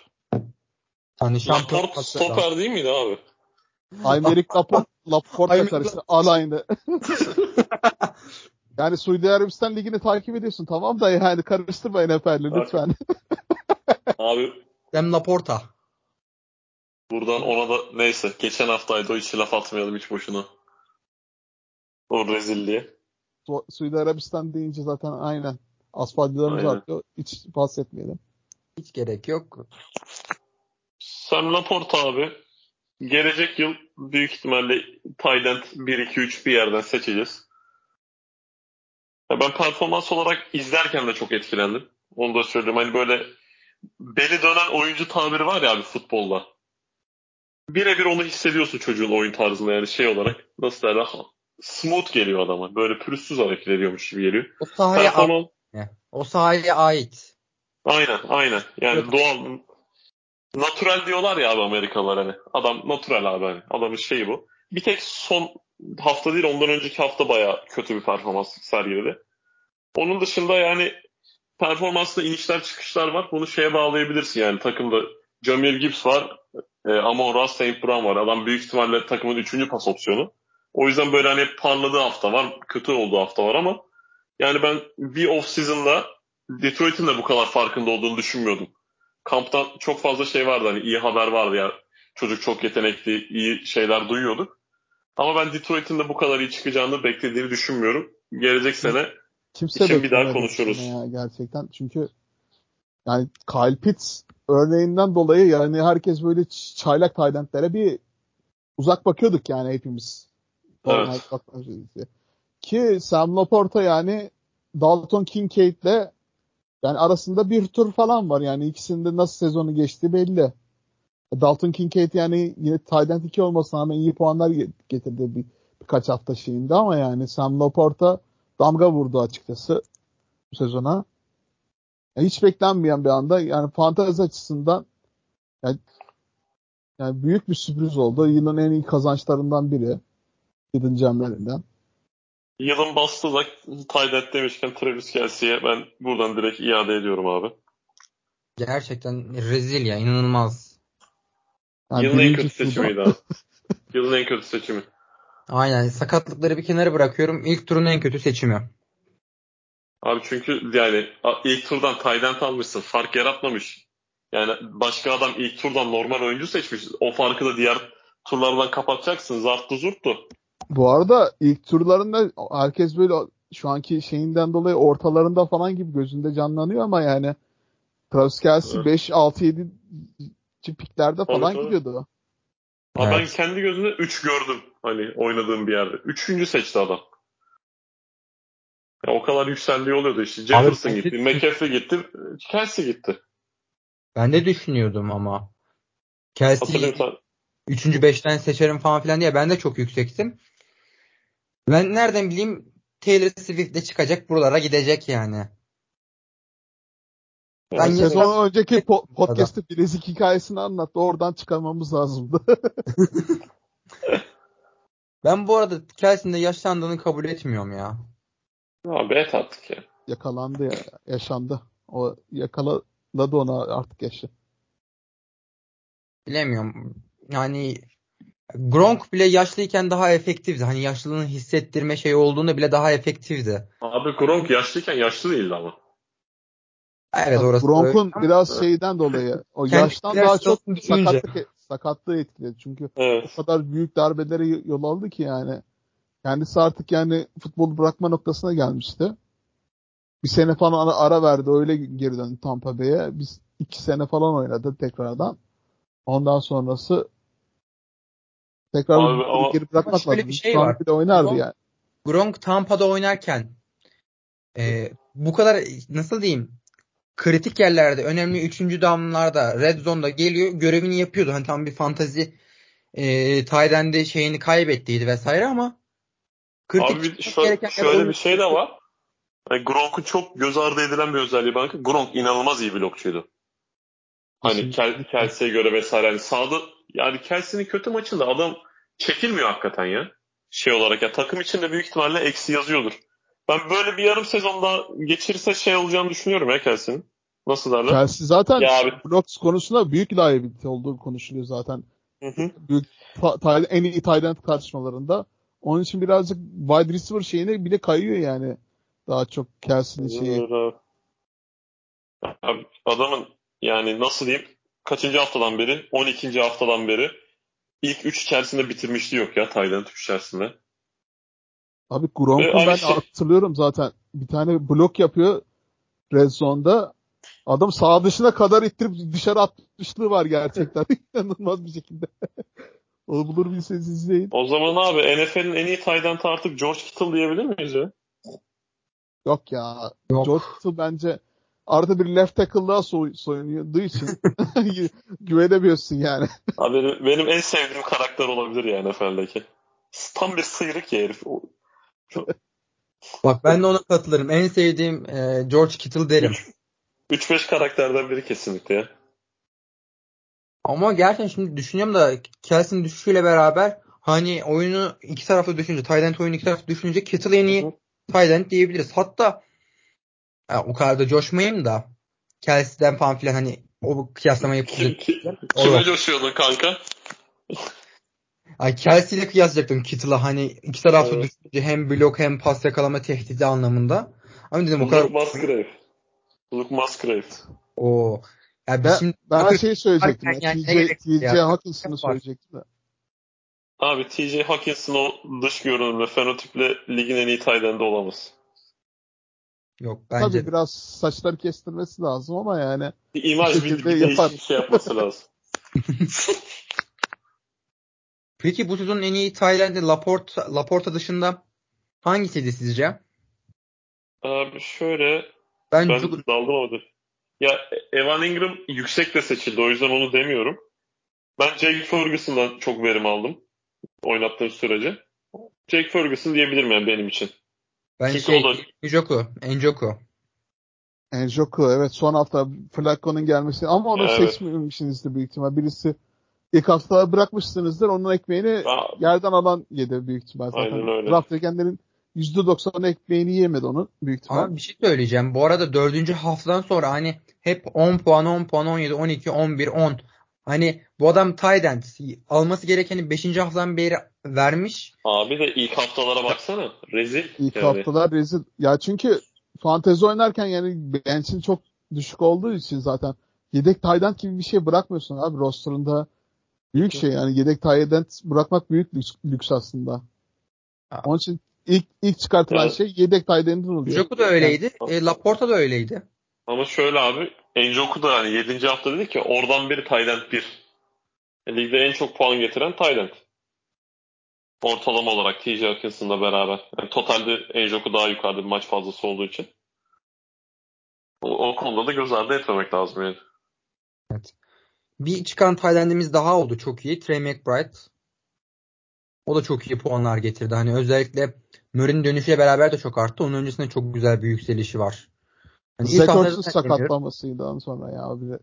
Hani Laporte stoper değil miydi abi? Aymeric Laporte, Laporte karıştı. Alayında. yani Suudi Arabistan Ligi'ni takip ediyorsun tamam da yani karıştırmayın efendim lütfen. abi. Dem Laporta. Buradan ona da neyse geçen haftaydı o hiç laf atmayalım hiç boşuna. O rezilliğe. Su Suudi Arabistan deyince zaten aynen asfaltlarımız atıyor. Hiç bahsetmeyelim. Hiç gerek yok. Sam Laporte abi gelecek yıl büyük ihtimalle Tayland 1-2-3 bir yerden seçeceğiz. Ya ben performans olarak izlerken de çok etkilendim. Onu da söyleyeyim. Hani böyle beli dönen oyuncu tabiri var ya abi futbolda. Birebir onu hissediyorsun çocuğun oyun tarzında yani şey olarak. Nasıl derler? Smooth geliyor adama. Böyle pürüzsüz hareket ediyormuş gibi geliyor. O sahaya Performans... O sahaya ait. Aynen aynen. Yani Evet. doğal natural diyorlar ya abi Amerikalılar hani. Adam natural abi hani. Adamın şeyi bu. Bir tek son hafta değil ondan önceki hafta bayağı kötü bir performans sergiledi. Onun dışında yani performansında inişler çıkışlar var. Bunu şeye bağlayabilirsin yani takımda Jamil Gibbs var. E, Amon Ross St. Brown var. Adam büyük ihtimalle takımın üçüncü pas opsiyonu. O yüzden böyle hani parladığı hafta var. Kötü olduğu hafta var ama yani ben bir off season'da Detroit'in de bu kadar farkında olduğunu düşünmüyordum. Kamptan çok fazla şey vardı hani iyi haber vardı ya. Çocuk çok yetenekli, iyi şeyler duyuyorduk. Ama ben Detroit'in de bu kadar iyi çıkacağını beklediğini düşünmüyorum. Gelecek sene Kimse İçin bir daha konuşuruz. Ya, gerçekten. Çünkü yani Kyle Pitts örneğinden dolayı yani herkes böyle çaylak Taylandlere bir uzak bakıyorduk yani hepimiz. Evet. Ki Sam Laporta yani Dalton Kincaid'le yani arasında bir tur falan var. Yani ikisinde nasıl sezonu geçti belli. Dalton Kincaid yani yine Tayland 2 olmasına rağmen iyi puanlar ge- getirdi bir, birkaç hafta şeyinde ama yani Sam Laporta damga vurdu açıkçası bu sezona. Yani hiç beklenmeyen bir anda yani fantezi açısından yani, yani büyük bir sürpriz oldu. Yılın en iyi kazançlarından biri. Hidden Gem'lerinden. yılın bastı da Taydet demişken Travis Kelsey'e ben buradan direkt iade ediyorum abi. Gerçekten rezil ya inanılmaz. Yani Yılın en kötü seçimiydi abi. Yılın en kötü seçimi. Aynen sakatlıkları bir kenara bırakıyorum. İlk turun en kötü seçimi. Abi çünkü yani ilk turdan Tayland almışsın. Fark yaratmamış. Yani başka adam ilk turdan normal oyuncu seçmiş. O farkı da diğer turlardan kapatacaksın. Zarttı zurttu. Bu arada ilk turlarında herkes böyle şu anki şeyinden dolayı ortalarında falan gibi gözünde canlanıyor ama yani Travis Kelsey Evet. 5, 6, 7 piklerde falan tabii. gidiyordu. Abi ben Evet. kendi gözümde 3 gördüm. Hani oynadığım bir yerde. Üçüncü seçti adam. Ya o kadar yükseldiği oluyordu işte. Jefferson Abi, gitti, Kelsey- McAfee gitti, Kelsey gitti. Ben de düşünüyordum ama. Sen. 3. 5'ten seçerim falan filan diye ben de çok yüksektim. Ben nereden bileyim Taylor Swift de çıkacak buralara gidecek yani. Ben Yani sezon önceki po- podcast'te bilezik hikayesini anlattı. Oradan çıkarmamız lazımdı. Ben bu arada Kelsey'nin de yaşlandığını kabul etmiyorum ya. Abi et artık ya. Yakalandı ya. Yaşandı. O yakaladı ona artık yaşı. Bilemiyorum. Yani Gronk bile yaşlıyken daha efektifti. Hani yaşlılığını hissettirme şey olduğunda bile daha efektifti. Abi Gronk yaşlıyken yaşlı değildi ama. Evet orası Gronk'un öyle ama biraz şeyden dolayı o Kendi yaştan daha çok sakatlık, sakatlığı etkiledi. Çünkü Evet. o kadar büyük darbelere yol aldı ki yani. Kendisi artık yani futbolu bırakma noktasına gelmişti. Bir sene falan ara, ara verdi. Öyle geri döndü Tampa Bay'e. Biz iki sene falan oynadı tekrardan. Ondan sonrası tekrar Abi ama- geri bırakmak lazım. bir şey Şu var. oynardı Gronk- yani. Gronk Tampa'da oynarken e, bu kadar nasıl diyeyim kritik yerlerde önemli 3. damlarda red zone'da geliyor görevini yapıyordu. Hani tam bir fantazi e, Tayden'de şeyini kaybettiydi vesaire ama kritik Abi şöyle oyun- bir şey de var. Yani Gronk'un çok göz ardı edilen bir özelliği bence. Gronk inanılmaz iyi blokçuydu. Hani Kel, Kelsey'e göre vesaire. Yani sağda yani Kelsey'nin kötü maçında adam çekilmiyor hakikaten ya. Şey olarak ya takım içinde büyük ihtimalle eksi yazıyordur. Ben böyle bir yarım sezonda geçirirse şey olacağını düşünüyorum ya Kelsey'nin. Nasıl derler? Chelsea zaten Ya abi. blok konusunda büyük liability olduğu konuşuluyor zaten. Hı hı. Büyük ta- ta- en iyi tight end tartışmalarında. Onun için birazcık wide receiver şeyine bile kayıyor yani. Daha çok Kelsey'nin şeyi. Abi. Adamın yani nasıl diyeyim kaçıncı haftadan beri 12. haftadan beri ilk 3 içerisinde bitirmişliği yok ya Tayland 3 içerisinde. Abi abi ben şey- hatırlıyorum zaten. Bir tane blok yapıyor red zone'da. Adam sağ dışına kadar ittirip dışarı atmışlığı var gerçekten. İnanılmaz bir şekilde. Onu bulur bilseniz izleyin. O zaman abi NFL'in en iyi end artık George Kittle diyebilir miyiz ya? Yok ya. Yok. George Kittle bence arada bir left tackle'lığa soy, soyunduğu için güvenemiyorsun yani. Abi benim, benim en sevdiğim karakter olabilir ya NFL'deki. Tam bir sıyrık ya herif. O- Bak ben de ona katılırım. En sevdiğim e, George Kittle derim. 3-5 karakterden biri kesinlikle ya. Ama gerçekten şimdi düşünüyorum da Kelsey'nin düşüşüyle beraber hani oyunu iki tarafta düşünce, Tayland oyunu iki tarafta düşünce Kittle en iyi Tayland diyebiliriz. Hatta ya, o kadar da coşmayayım da Kelsey'den falan filan hani o kıyaslama Kim, yapılacak. kim, O kime coşuyordun kanka? Ay Kelsey ile kıyaslayacaktım Kittle'a hani iki tarafta Evet. düşünce hem blok hem pas yakalama tehdidi anlamında. Ama dedim o kadar Luke Musgrave. Luke Musgrave. o ya biz Ben, şimdi ben bakın- şey söyleyecektim. Ya, Yani TJ, TJ? Hawkinson'ı söyleyecektim de. Abi TJ Hawkinson o dış görünümle, fenotiple ligin en iyi tight olamaz. yok bence. Tabii biraz saçları kestirmesi lazım ama yani Bir imaj Bir bir, değişik yapar. şey yapması lazım. Peki bu sezonun en iyi Tayland'ı Laporta, Laporta dışında hangisiydi sizce? Abi şöyle Ben, ben Ju- daldım orada. Ya Evan Ingram yüksek de seçildi o yüzden onu demiyorum. Ben Jake Ferguson'dan çok verim aldım. Oynattığım sürece. Jake Ferguson diyebilirim yani benim için. ben Çünkü şey o da Njoku, Njoku. Njoku evet son hafta Flacco'nun gelmesi ama onu Evet. seçmemişsinizdir büyük ihtimal. Birisi ilk hafta bırakmışsınızdır. Onun ekmeğini Aa, yerden alan yedi büyük ihtimal. Zaten Aynen öyle. draft edenlerin %90'ı ekmeğini yemedi onu büyük ihtimal. Ama bir şey söyleyeceğim. Bu arada dördüncü haftadan sonra hani hep 10 puan, 10 puan, 17, 12, 11, 10. Hani bu adam end. Alması gerekeni 5. haftadan beri vermiş. abi de ilk haftalara baksana. Rezil. İlk yani. haftalar rezil. Ya çünkü fantezi oynarken yani bench'in çok düşük olduğu için zaten yedek end gibi bir şey bırakmıyorsun abi roster'ında. Büyük şey yani yedek end bırakmak büyük lüks, lüks aslında. Onun için ilk ilk çıkartılan Evet. şey yedek tight end'in oluyor. Njoku da öyleydi. E, Laporta da öyleydi. Ama şöyle abi Njoku da hani 7. hafta dedi ki oradan biri end 1. E, Ligde en çok puan getiren end. Ortalama olarak TJ Hawkinson'la beraber. Yani totalde Njoku daha yukarıda bir maç fazlası olduğu için. O, o konuda da göz ardı etmemek lazım yani. Bir çıkan tight end'imiz daha oldu çok iyi. Trey McBride. O da çok iyi puanlar getirdi. Hani özellikle Murray'nin dönüşüyle beraber de çok arttı. Onun öncesinde çok güzel bir yükselişi var. Hani zaten demiyorum. sakatlanmasıydı sonra ya abi.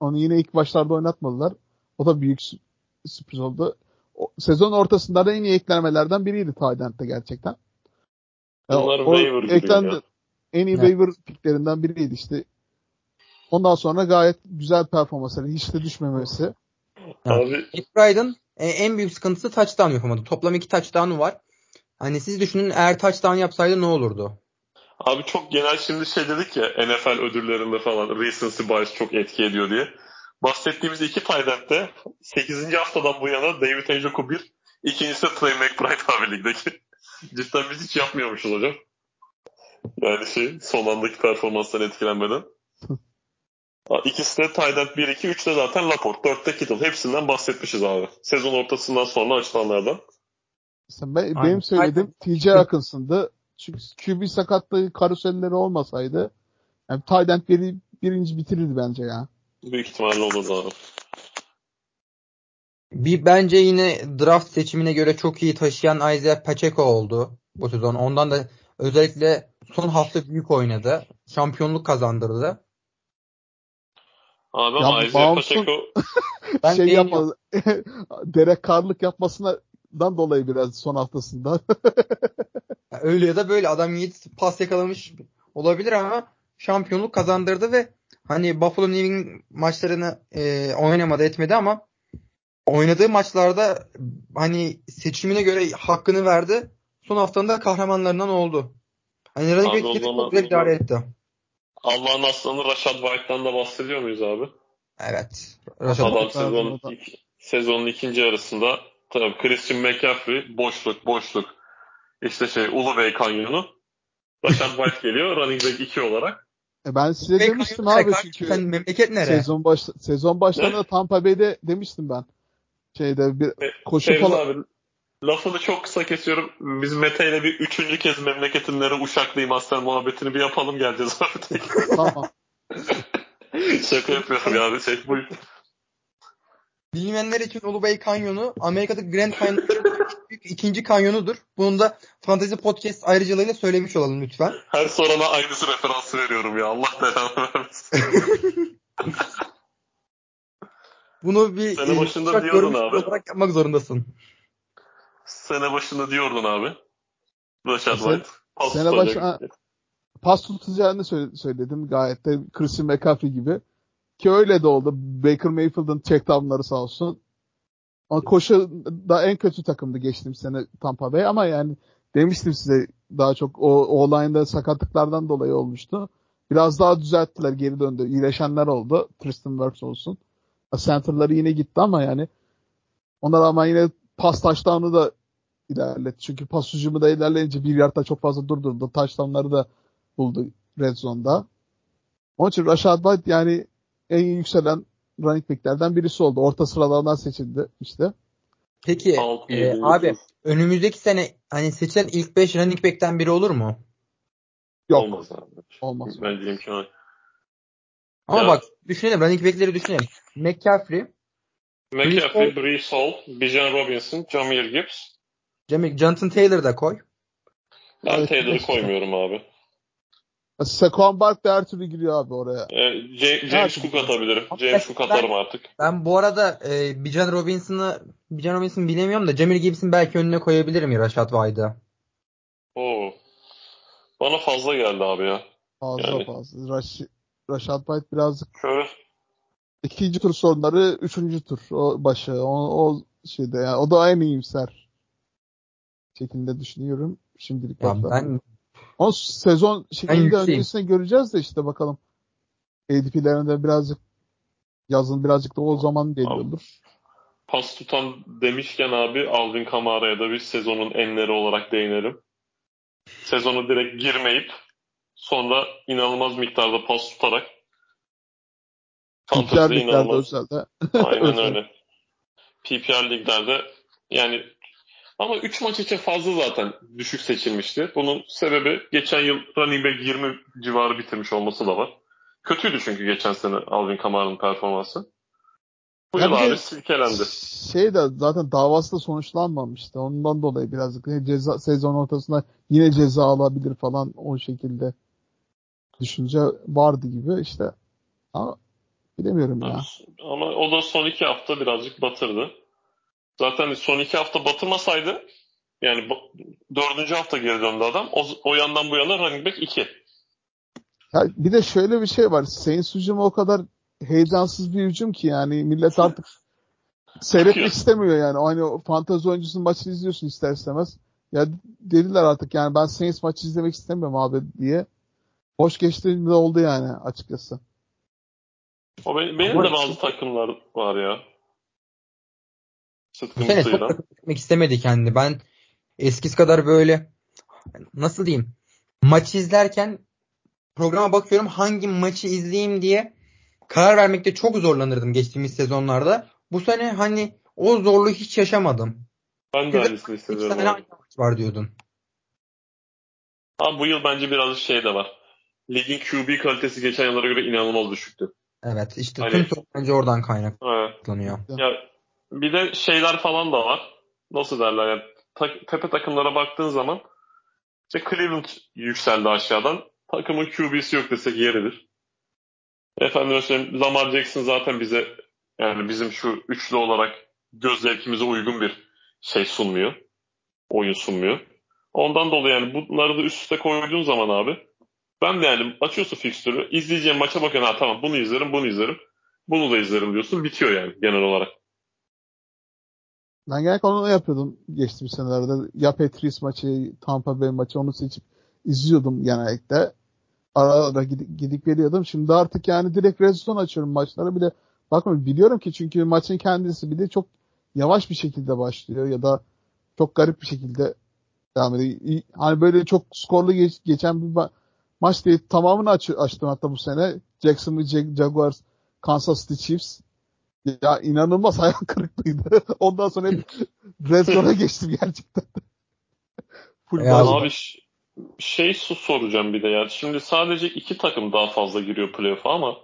Onu yine ilk başlarda oynatmadılar. O da büyük sü- sürpriz oldu. O, sezon ortasında da en iyi eklenmelerden biriydi tight end'de gerçekten. Ya Bunlar o eklendi. ya. En iyi Evet. waiver picklerinden biriydi işte. Ondan sonra gayet güzel performansları, hiç de düşmemesi. Abi McBride'ın e, en büyük sıkıntısı touchdown yapamadı. Toplam iki touchdown'u var. Hani siz düşünün eğer touchdown yapsaydı ne olurdu? Abi çok genel şimdi şey dedik ya NFL ödüllerinde falan recency bias çok etki ediyor diye. Bahsettiğimiz iki de 8. haftadan bu yana David Njoku 1, ikincisi de Trey McBride abi ligdeki. Cidden biz hiç yapmıyormuşuz hocam. Yani şey son andaki performanstan etkilenmeden. İkisi de end 1, 2, 3 de zaten Laporte, 4 de Kittle. Hepsinden bahsetmişiz abi. Sezon ortasından sonra açılanlardan. Mesela ben, Aynen. benim söylediğim TJ Hawkinson'dı. Çünkü QB sakatlığı karuselleri olmasaydı yani end biri, birinci bitirirdi bence ya. Büyük ihtimalle olurdu abi. Bir bence yine draft seçimine göre çok iyi taşıyan Isaiah Pacheco oldu bu sezon. Ondan da özellikle son hafta büyük oynadı. Şampiyonluk kazandırdı. Abi Ya ama bu Isaiah Pacheco Ben şey beğeniyorum. yapma Derek Carr'lık yapmasından dolayı biraz son haftasında. Öyle ya da böyle adam 7 pas yakalamış olabilir ama şampiyonluk kazandırdı ve hani Buffalo New England maçlarını e, oynamadı etmedi ama oynadığı maçlarda hani seçimine göre hakkını verdi. Son haftanın da kahramanlarından oldu. Hani running back çok güzel idare etti. Allah'ın aslanı Rashad White'dan da bahsediyor muyuz abi? Evet. Rashad Adam sezonun, sezonun ikinci yarısında tabii Christian McCaffrey boşluk boşluk işte şey Ulubey Kanyonu Rashad White geliyor running back 2 olarak. E ben size Peki, demiştim abi çünkü Sen memleket nere? sezon baş sezon başlarında? Tampa Bay'de demiştim ben. şeyde bir E, koşu falan abi lafını çok kısa kesiyorum. Biz Mete ile bir üçüncü kez memleketinlere Uşaklı Master muhabbetini bir yapalım geleceğiz abi. tamam. Şaka yapıyorum ya. Şey, bu, Bilmeyenler için Ulubey Kanyonu Amerika'daki Grand Canyon'ın büyük ikinci kanyonudur. Bunu da Fantasy Podcast ayrıcalığıyla söylemiş olalım lütfen. her sorana aynısı referansı veriyorum ya. Allah belanı vermesin. Bunu bir Sene e, başında diyordun abi. olarak yapmak zorundasın. Sene başında diyordun abi. Rashad Sene- White. Pas sene tutacak. başına- pas tutacağını sö- söyledim gayet de Christian McCaffrey gibi. Ki öyle de oldu. Baker Mayfield'ın checkdownları sağ olsun. Ama koşu da en kötü takımdı geçtiğim sene Tampa Bay ama yani demiştim size daha çok o, o line'da sakatlıklardan dolayı olmuştu. Biraz daha düzelttiler, geri döndü. İyileşenler oldu. Tristan Wirfs olsun. Center'ları yine gitti ama yani ona rağmen yine pas taştanı da ilerletti. Çünkü pas hücumu da ilerleyince bir yardta çok fazla durdurdu. Taştanları da buldu Red Zone'da. Onun için Rashad White yani en yükselen running back'lerden birisi oldu. Orta sıralardan seçildi işte. Peki Alt e, abi önümüzdeki sene hani seçilen ilk 5 running back'ten biri olur mu? Yok. Olmaz abi. Olmaz. Bence imkanı. Ama Ya- bak düşünelim running back'leri düşünelim. McCaffrey, McCaffrey, Brees Hall, Bijan Robinson, Jameer Gibbs. Jamie, Jonathan Taylor da koy. Ben Evet, Taylor'ı koymuyorum abi. Saquon Barkley her türlü giriyor abi oraya. Ee, Ja- James Evet. Cook atabilirim. James Cook atarım artık. Ben bu arada e, Bijan Robinson'ı Bijan Robinson bilemiyorum da Jamir Gibbs'in belki önüne koyabilirim ya Rashad White'ı. Oo. Bana fazla geldi abi ya. Fazla Yani. fazla. Raş, Rashad White birazcık Şöyle ikinci tur sonları üçüncü tur o başı o, o şeyde yani o da en iyimser şekilde düşünüyorum şimdilik. Ya ben O sezon şeklinde yükseğim. öncesine göreceğiz de işte bakalım. ADP'lerinde birazcık yazın birazcık da o zaman geliyordur. pas tutan demişken abi Alvin Kamara'ya da bir sezonun enleri olarak değinelim. Sezonu direkt girmeyip sonra inanılmaz miktarda pas tutarak PPR liglerde özelde. Aynen öyle. PPR liglerde yani ama 3 maç için fazla zaten düşük seçilmişti. Bunun sebebi geçen yıl running back 20 civarı bitirmiş olması da var. Kötüydü çünkü geçen sene Alvin Kamara'nın performansı. Bu yıl abi silkelendi. Şey de zaten davası da sonuçlanmamıştı. Ondan dolayı birazcık ceza sezon ortasında yine ceza alabilir falan o şekilde düşünce vardı gibi işte. Ama bilemiyorum ya. Ama o da son iki hafta birazcık batırdı. Zaten son iki hafta batırmasaydı yani dördüncü hafta geri döndü adam. O, o yandan bu yana running back 2. Ya bir de şöyle bir şey var. Saints hücumu o kadar heyecansız bir hücum ki yani millet artık seyretmek istemiyor yani. O Hani o fantezi oyuncusunun maçını izliyorsun ister istemez. Ya dediler artık yani ben Saints maçı izlemek istemiyorum abi diye. Hoş geçtiğimde oldu yani açıkçası. O benim, benim Ama- de bazı takımlar var ya. Bu sene çok gitmek istemedi kendi. Ben eskisi kadar böyle nasıl diyeyim maç izlerken programa bakıyorum hangi maçı izleyeyim diye karar vermekte çok zorlanırdım geçtiğimiz sezonlarda. Bu sene hani o zorluğu hiç yaşamadım. Ben de aynısını hissediyorum tane aynı maç var diyordun. Ama bu yıl bence birazcık şey de var. Ligin QB kalitesi geçen yıllara göre inanılmaz düşüktü. Evet işte Hani- tüm sorun bence oradan kaynaklanıyor. Evet. Ya bir de şeyler falan da var. Nasıl derler yani ta- tepe takımlara baktığın zaman işte Cleveland yükseldi aşağıdan. Takımın QB'si yok desek yeridir. Efendim söyleyeyim Lamar Jackson zaten bize yani bizim şu üçlü olarak göz zevkimize uygun bir şey sunmuyor. Oyun sunmuyor. Ondan dolayı yani bunları da üst üste koyduğun zaman abi ben de yani açıyorsun fikstürü izleyeceğim maça bakıyorsun ha tamam bunu izlerim bunu izlerim bunu da izlerim diyorsun bitiyor yani genel olarak. Ben genellikle onu yapıyordum geçtiğimiz senelerde. Ya Patriots maçı, Tampa Bay maçı onu seçip izliyordum genellikle. Ara ara gidip, gidip geliyordum. Şimdi artık yani direkt red zone açıyorum maçlara bile. Bakma biliyorum ki çünkü maçın kendisi bir de çok yavaş bir şekilde başlıyor ya da çok garip bir şekilde devam ediyor. Hani böyle çok skorlu geç- geçen bir ma- maç değil. Tamamını aç, açtım hatta bu sene. Jacksonville Jag- Jaguars, Kansas City Chiefs. Ya inanılmaz hayal kırıklığıydı. Ondan sonra hep Zone'a geçtim gerçekten. Full Ya Abi şey su soracağım bir de ya. Şimdi sadece iki takım daha fazla giriyor playoff'a ama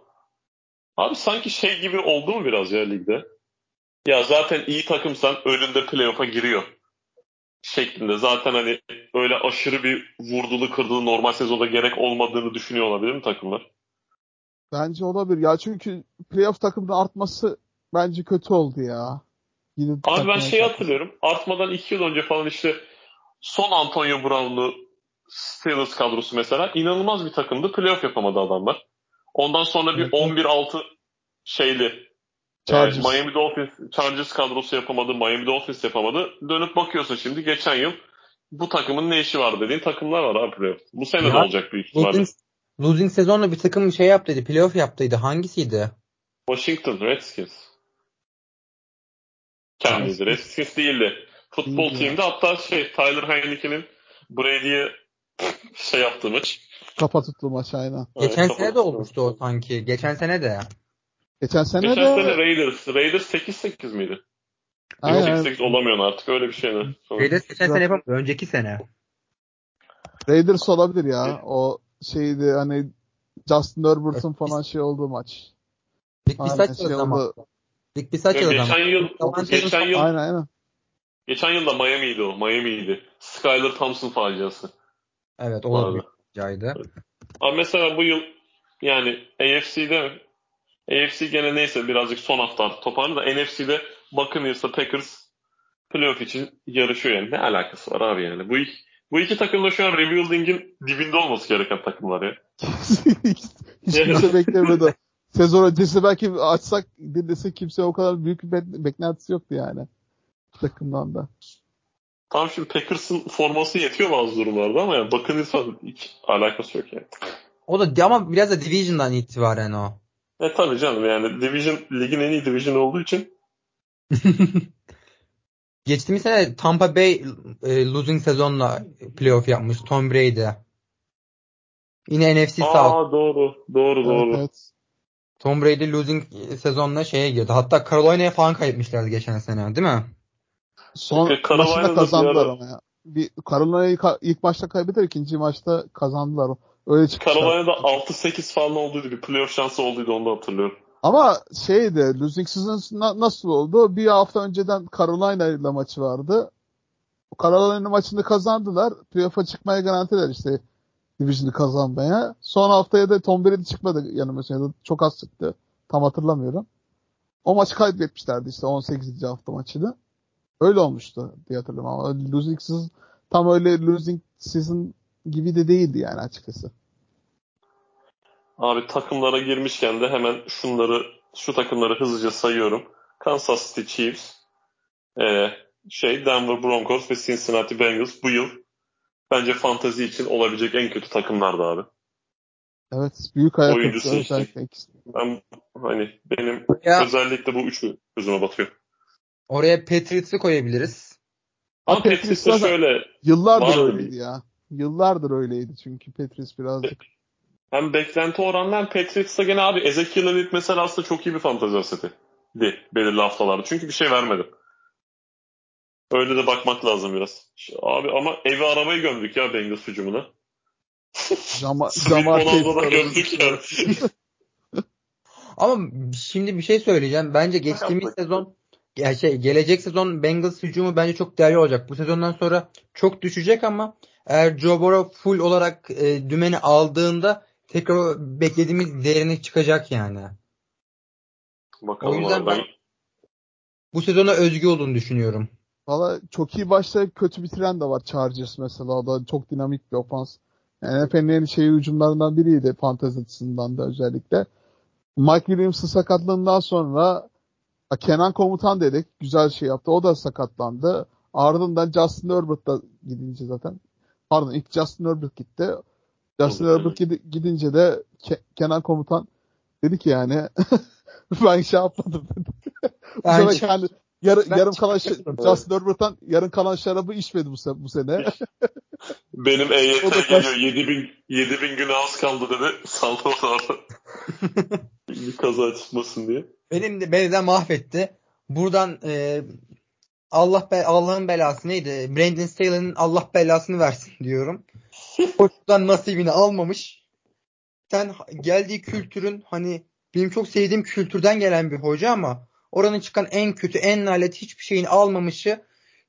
abi sanki şey gibi oldu mu biraz ya ligde? Ya zaten iyi takımsan önünde playoff'a giriyor. Şeklinde. Zaten hani öyle aşırı bir vurdulu kırdığı normal sezonda gerek olmadığını düşünüyor olabilir mi takımlar? Bence olabilir. Ya çünkü playoff takımının artması bence kötü oldu ya. Yine Abi ben şeyi hatırlıyorum. Artmadan iki yıl önce falan işte son Antonio Brown'lu Steelers kadrosu mesela inanılmaz bir takımdı. Playoff yapamadı adamlar. Ondan sonra bir Evet. 11-6 şeyli Chargers. e, Miami Dolphins Chargers kadrosu yapamadı. Miami Dolphins yapamadı. Dönüp bakıyorsun şimdi geçen yıl bu takımın ne işi var dediğin takımlar var abi playoff. Bu sene de Ya, olacak büyük ihtimalle. Losing, losing sezonla bir takım şey yaptıydı. Playoff yaptıydı. Hangisiydi? Washington Redskins. Kendisi. Redskins değildi. Futbol team'de hatta şey Tyler Heineken'in Brady'ye şey yaptığı maç. Kafa tuttu maç aynen. Geçen Evet, sene de olmuştu o sanki. Geçen sene de. Geçen sene Geçen de sene Raiders. Raiders 8-8 miydi? aynen. 8-8 olamıyorsun artık öyle bir şey Raiders geçen sene yapamadı. Önceki sene. Raiders olabilir ya. O şeydi hani Justin Herbert'ın falan şey olduğu maç. Aynen saç şey oldu. Bir saç Ya yazdı geçen yıl geçen yıl Aynen aynen. geçen yıl da Miami'ydi o. Miami'ydi. Skyler Thompson faciası. Evet o da caydı. Ama mesela bu yıl yani AFC'de AFC gene neyse birazcık son hafta toparlı da NFC'de Buccaneers'la Packers playoff için yarışıyor yani. Ne alakası var abi yani? Bu iki, bu iki takım da şu an rebuilding'in dibinde olması gereken takımlar ya. Hiç kimse beklemedi. Sezon öncesi belki açsak dinlese kimse o kadar büyük bir be- beklentisi yoktu yani. Takımdan da. Tam şimdi Packers'ın forması yetiyor bazı durumlarda ama yani Buccaneers'la hiç alakası yok yani. O da ama biraz da Division'dan itibaren o. E tabii canım yani Division, ligin en iyi division olduğu için Geçtiğimiz sene Tampa Bay e, losing sezonla playoff yapmış Tom Brady. Yine NFC South. Aa doğru, doğru, doğru. Evet. Tom Brady losing sezonla şeye girdi. Hatta Carolina'ya falan kaybetmişlerdi geçen sene değil mi? Son maçında kazandılar ama ya. Bir Carolina'yı ka- ilk maçta kaybeder, ikinci maçta kazandılar. Öyle çıkmışlar. Carolina'da 6-8 falan olduydu. Bir playoff şansı olduydu onu da hatırlıyorum. Ama şeydi, losing season na- nasıl oldu? Bir hafta önceden Carolina ile maçı vardı. Carolina maçını kazandılar. Playoff'a çıkmaya garantiler işte. Division'ı kazanmaya. Son haftaya da Tom Brady çıkmadı yanıma ya da çok az çıktı. Tam hatırlamıyorum. O maçı kaybetmişlerdi işte 18. hafta maçını. Öyle olmuştu diye hatırlıyorum ama losing season tam öyle losing season gibi de değildi yani açıkçası. Abi takımlara girmişken de hemen şunları, şu takımları hızlıca sayıyorum. Kansas City Chiefs, ee, şey Denver Broncos ve Cincinnati Bengals bu yıl bence fantazi için olabilecek en kötü takımlardı abi. Evet, büyük ayak Oyuncusu kırıklığı için. Ben hani benim Ya özellikle bu üçü gözüme batıyor. oraya Patriots'ı koyabiliriz. Ama Patriots'ta da- şöyle Yıllardır Vardı öyleydi ya. Yıllardır öyleydi çünkü Patriots birazcık. hem beklenti oranlar Patriots'ta gene abi Ezekiel Elliott mesela aslında çok iyi bir fantezi aseti. Di belirli haftalarda. Çünkü bir şey vermedi. Öyle de bakmak lazım biraz. Abi ama evi arabayı gömdük ya Bengals hücumuna. Gömdük ya. Ama şimdi bir şey söyleyeceğim. Bence geçtiğimiz sezon ya şey gelecek sezon Bengals hücumu bence çok değerli olacak. Bu sezondan sonra çok düşecek ama eğer Joe Burrow full olarak e, dümeni aldığında tekrar beklediğimiz değerini çıkacak yani. Bakalım O yüzden abi. ben- Bu sezona özgü olduğunu düşünüyorum. Valla çok iyi başlayıp kötü bitiren de var Chargers mesela. O da çok dinamik bir ofans. Yani NFL'in en şey hücumlarından biriydi fantezi açısından da özellikle. Mike Williams'ın sakatlığından sonra Kenan Komutan dedik. Güzel şey yaptı. O da sakatlandı. Ardından Justin Herbert da gidince zaten. Pardon ilk Justin Herbert gitti. Justin Olur, Herbert gidi- gidince de Ke- Kenan Komutan dedi ki yani ben şey yapmadım dedi. Bu sene Bence- kendi Ben yarım kalan şey. Justin Herbert'tan yarın kalan şarabı içmedi bu, se- bu sene. Benim EYT geliyor. 7000 7000 güne az kaldı dedi. Saldı orada. bir kaza çıkmasın diye. Benim de beni de mahvetti. Buradan e, Allah be, Allah'ın belası neydi? Brandon Staley'nin Allah belasını versin diyorum. Koçtan nasibini almamış. Sen geldiği kültürün hani benim çok sevdiğim kültürden gelen bir hoca ama oranın çıkan en kötü, en nalet hiçbir şeyini almamışı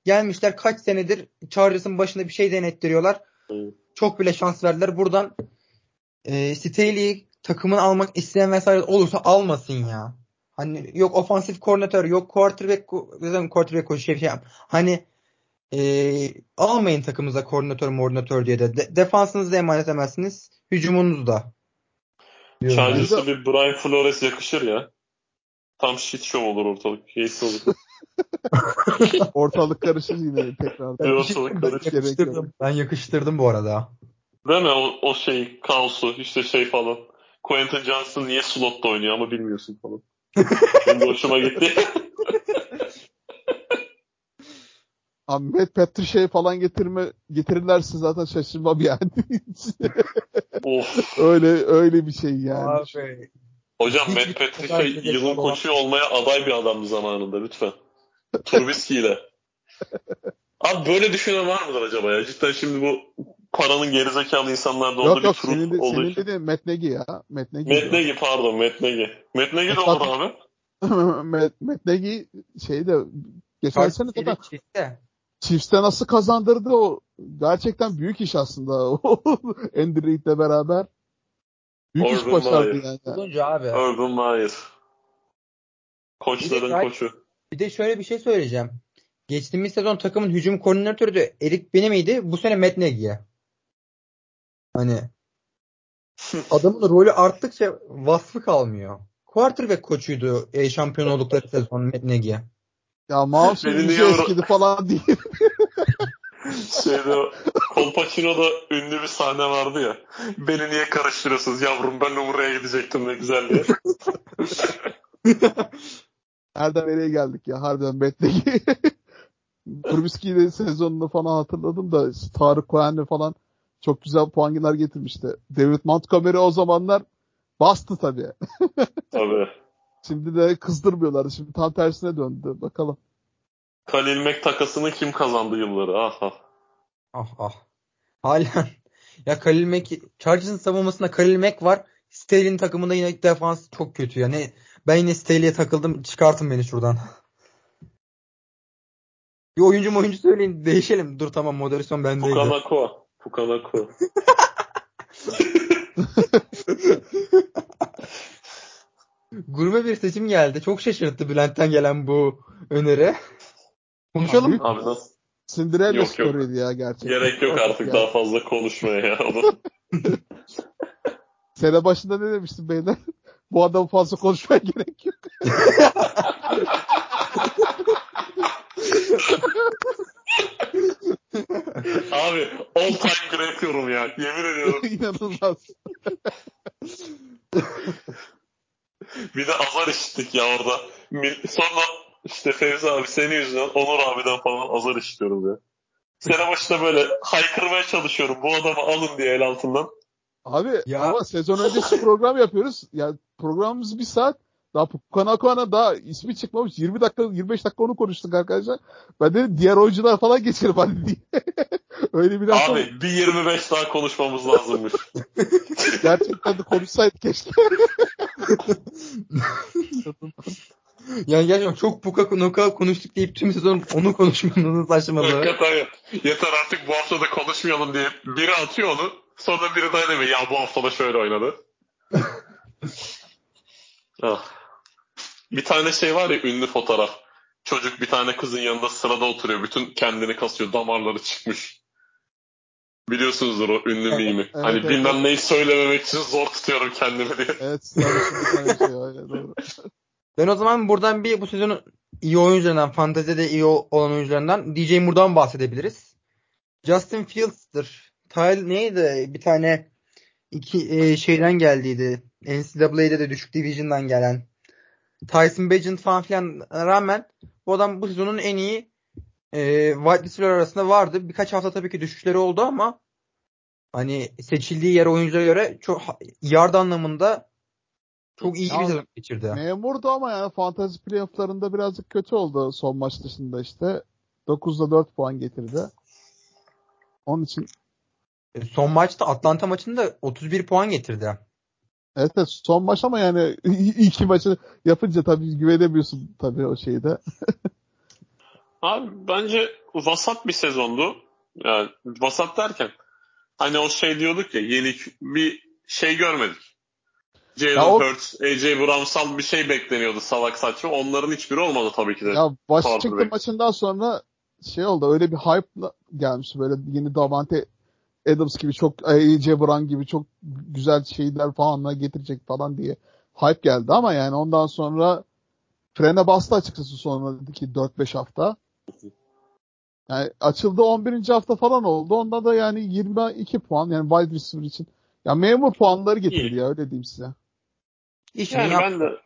gelmişler kaç senedir Chargers'ın başında bir şey denettiriyorlar. Evet. Çok bile şans verdiler. Buradan e, Staley'i takımını almak isteyen vesaire olursa almasın ya. Hani yok ofansif koordinatör, yok quarterback, zaten quarterback koşu şey, şey Hani e, almayın takımıza koordinatör, koordinatör diye de. de defansınızı da emanet edemezsiniz. Hücumunuzu da. Chargers'a bir Brian Flores yakışır ya. Tam shit show olur ortalık. Keyifli olur. Ortalık karışır yine tekrar. Bir ortalık karışır. Yakıştırdım. Ben yakıştırdım bu arada. Değil mi? O, o şey kaosu işte şey falan. Quentin Johnson niye slotta oynuyor ama bilmiyorsun falan. De hoşuma gitti. Abi Matt Patricia'yı falan getirme getirirlerse zaten şaşırmam yani. of. öyle öyle bir şey yani. Abi. Hocam Hiç Matt bir Patricia bir de yılın koçu olmaya aday bir adamdı zamanında lütfen. Trubisky ile. Abi böyle düşünen var mıdır acaba ya? Cidden şimdi bu paranın gerizekalı insanlarda olduğu yok bir yok trup senin, de, olduğu senin için. dediğin Matt Nagy ya. Matt Nagy. Matt Nagy pardon Matt Nagy. Matt Nagy de olur abi. Matt, Matt Nagy şeyde geçen sene zaten Chiefs'te. Chiefs'te nasıl kazandırdı o gerçekten büyük iş aslında. Andy Reid'le beraber. Büyük iş Urban başardı Meyer. yani. Abi. Urban Meyer. Koçların Bir de- koçu. Bir de şöyle bir şey söyleyeceğim. Geçtiğimiz sezon takımın hücum koordinatörü de Eric Bene miydi? Bu sene Matt Nagy'ye. Hani adamın rolü arttıkça vasfı kalmıyor. Quarterback koçuydu e, şampiyon oldukları sezon Matt Nagy'ye. Ya mouse'un yüzü eskidi falan değil. Şeyde o Colpacino'da ünlü bir sahne vardı ya. Beni niye karıştırıyorsunuz yavrum ben buraya gidecektim ne güzel diye. Nereden nereye geldik ya harbiden Nagy. Trubisky'nin sezonunu falan hatırladım da Tarık Cohen'le falan çok güzel puanlar getirmişti. David Montgomery o zamanlar bastı tabii. Tabii. Şimdi de kızdırmıyorlar. Şimdi tam tersine döndü. Bakalım. Khalil Mack takasını kim kazandı yılları? Aha. Ah ah. Halen. Ya Khalil Mack, Chargers'ın savunmasında Khalil Mack var. Staley'nin takımında yine defans çok kötü. Yani ben yine Staley'e takıldım. Çıkartın beni şuradan. Bir oyuncu oyuncu söyleyin. Değişelim. Dur tamam moderasyon bendeydi. Pukanako. Pukanako. Gurme bir seçim geldi. Çok şaşırttı Bülent'ten gelen bu öneri. Konuşalım mı? Abi nasıl? Cinderella Yok, story'di ya gerçekten. Gerek yok artık daha fazla konuşmaya ya. Onu Sene başında ne demiştin beyler? Bu adam fazla konuşmaya gerek yok. Abi all time great yorum ya. Yemin ediyorum. İnanılmaz. Bir de azar işittik ya orada. Sonra işte Fevzi abi senin yüzünden Onur abiden falan azar işitiyorum ya. Sene başında böyle haykırmaya çalışıyorum. Bu adamı alın diye el altından. Abi Ya. ama sezon öncesi program yapıyoruz. Ya programımız bir saat. Daha Pukanakona daha ismi çıkmamış. 20 dakika 25 dakika onu konuştuk arkadaşlar. Ben dedim diğer oyuncular falan geçelim hadi diye. Öyle bir. Abi bir 25 daha konuşmamız lazımmış. Gerçekten de konuşsaydık keşke. Yani gerçekten çok puka noka konuştuk deyip tüm sezon onu konuşmanın saçmalığı. Hakikaten. Yeter artık bu hafta da konuşmayalım diye biri atıyor onu. Sonra biri dayanamıyor. Ya bu hafta da şöyle oynadı. ah. Bir tane şey var ya ünlü fotoğraf. Çocuk bir tane kızın yanında sırada oturuyor. Bütün kendini kasıyor. Damarları çıkmış. Biliyorsunuzdur o ünlü Evet, mimi. evet, hani evet, bilmem evet. neyi söylememek için zor tutuyorum kendimi diye. evet sarışın bir tane şey var. ya, doğru. Ben o zaman buradan bir bu sezonun iyi oyuncularından, fantezide iyi olan oyuncularından DJ Moore'dan bahsedebiliriz. Justin Fields'tır. Tyle neydi? Bir tane iki e, şeyden geldiydi. NCAA'de de düşük division'dan gelen. Tyson Bagent falan filan rağmen bu adam bu sezonun en iyi e, wide receiver arasında vardı. Birkaç hafta tabii ki düşüşleri oldu ama hani seçildiği yer oyunculara göre çok yard anlamında Çok iyi Ya, bir sezon geçirdi. Memurdu ama yani fantasy playofflarında birazcık kötü oldu son maç dışında işte. 9'da 4 puan getirdi. Onun için E, Son maçta Atlanta maçında 31 puan getirdi. evet, evet son maç ama yani iki maçı yapınca tabii güvenemiyorsun tabii o şeyde. Abi bence vasat bir sezondu. Yani vasat derken hani o şey diyorduk ya yeni bir şey görmedik. Jalen o- Hurts, AJ Brown'sal bir şey bekleniyordu salak saçma. Onların hiçbiri olmadı tabii ki de. Ya Washington maçından sonra şey oldu öyle bir hype gelmiş böyle yeni Davante Adams gibi çok AJ Brown gibi çok güzel şeyler falanla getirecek falan diye hype geldi ama yani ondan sonra frene bastı açıkçası sonraki 4-5 hafta. Yani açıldı 11. hafta falan oldu. Onda da yani 22 puan yani wide receiver için. Ya memur puanları getirdi İyi. ya öyle diyeyim size. İşini Yani yaptı. ben de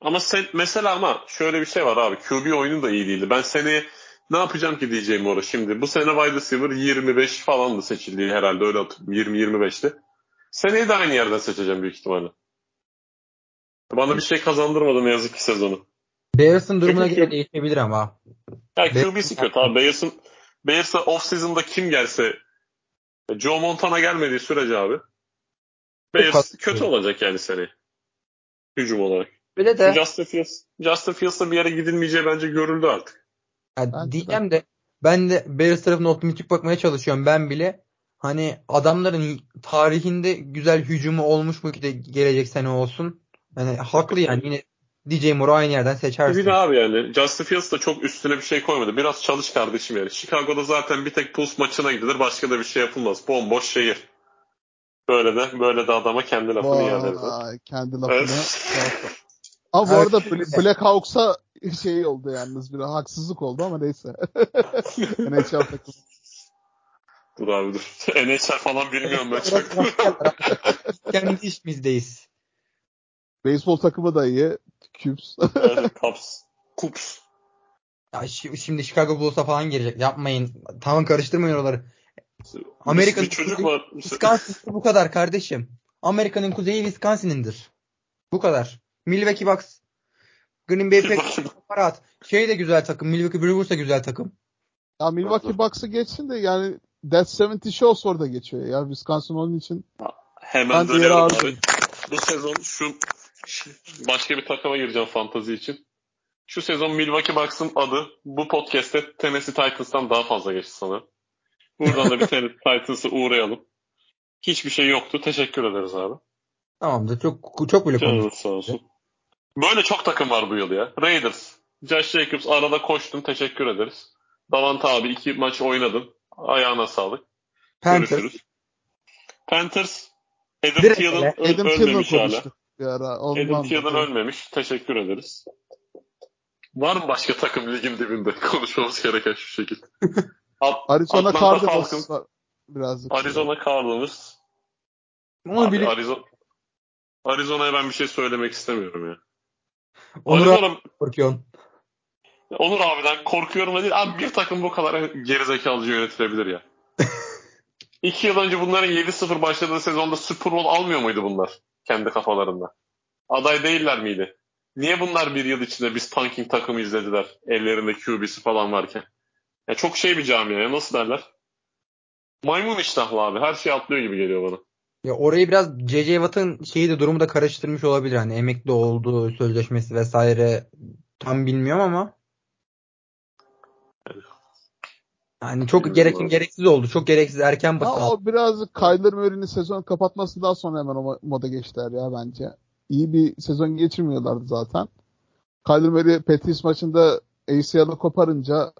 ama sen mesela ama şöyle bir şey var abi. QB oyunu da iyi değildi. Ben seneye ne yapacağım ki diyeceğim orada şimdi. Bu sene wide receiver 25 falandı seçildiği herhalde öyle hatırlıyorum. 20-25'ti. Seneye de aynı yerden seçeceğim büyük ihtimalle. Bana bir şey kazandırmadı ne yazık ki sezonu. Bears'ın durumuna Çünkü- göre değişebilir ama. Ya QB'si kötü abi. Bears'ın Bears'a off-season'da kim gelse Joe Montana gelmediği sürece abi Bears kötü olacak yani seneye. Hücum olarak. Böyle de Justin Fields, Justin Fields'la bir yere gidilmeyeceği bence görüldü artık. ya diyeceğim de ben de Bears tarafına optimistik bakmaya çalışıyorum. Ben bile hani adamların tarihinde güzel hücumu olmuş mu ki de gelecek sene olsun. Yani haklı yani yine DJ Moore'u aynı yerden seçersin. Bir de abi yani Justin Fields da çok üstüne bir şey koymadı. Biraz çalış kardeşim yani. Chicago'da zaten bir tek Pulse maçına gidilir. Başka da bir şey yapılmaz. Bomboş şehir. Böyle de böyle de adama kendi lafını iade eder. Kendi lafını. Evet. şey. Ama bu Evet. arada Bla- Black Hawks'a şey oldu yalnız bir haksızlık oldu ama neyse. NHL takımı. Dur abi dur. NHL falan bilmiyorum ben çok. Kendi işimizdeyiz. Beyzbol takımı da iyi. Cubes. Evet, Cubs. Cubs. Ya şi- şimdi Chicago Bulls'a falan gelecek. Yapmayın. Tamam karıştırmayın oraları. Amerika'nın bir çocuk kuzeyi- var. Wisconsin bu kadar kardeşim. Amerika'nın kuzeyi Wisconsin'indir. Bu kadar. Milwaukee Bucks. Green Bay Packers rahat. Şey de güzel takım. Milwaukee Brewers da güzel takım. ya Milwaukee Bucks'ı geçsin de yani Death 70 Shows orada geçiyor ya. Wisconsin onun için. Hemen Ben dönüyorum abi. Bu sezon şu başka bir takıma gireceğim fantazi için. Şu sezon Milwaukee Bucks'ın adı bu podcast'te Tennessee Titans'tan daha fazla geçti sana. Buradan da bir Tennessee Titans'ı uğrayalım. Hiçbir şey yoktu. Teşekkür ederiz abi. Tamamdır. Çok çok bile konuştuk. Sağ olsun. Böyle çok takım var bu yıl ya. Raiders. Josh Jacobs arada koştun. Teşekkür ederiz. Davante abi iki maç oynadın. Ayağına sağlık. Panthers. Görüşürüz. Panthers. Adam Direkt Thielen öl- Adam ölmemiş hala. ara. Adam Thielen ölmemiş. Teşekkür ederiz. Var mı başka takım ligin dibinde konuşmamız gereken şu şekilde? At- Arizona Cardinals birazcık. Arizona Cardinals. Onu bile Arizona, Arizona'ya ben bir şey söylemek istemiyorum ya. Onur Arizona, korkuyorsun. Onur abiden korkuyorum da değil. Abi bir takım bu kadar gerizekalıcı yönetilebilir ya. İki yıl önce bunların 7-0 başladığı sezonda Super Bowl almıyor muydu bunlar? Kendi kafalarında. Aday değiller miydi? Niye bunlar bir yıl içinde biz tanking takımı izlediler? Ellerinde QB'si falan varken. Ya çok şey bir camia ya. Nasıl derler? Maymun iştahlı abi. Her şey atlıyor gibi geliyor bana. Ya orayı biraz J.J. Watt'ın şeyi de durumu da karıştırmış olabilir. Hani emekli olduğu sözleşmesi vesaire tam bilmiyorum ama. Yani çok Bilmiyorum gereksiz abi. gereksiz oldu. Çok gereksiz erken batı. o biraz Kyler Murray'nin sezon kapatmasından sonra hemen o mo- moda geçtiler ya bence. İyi bir sezon geçirmiyorlardı zaten. Kyler Murray Patriots maçında ACL'ı koparınca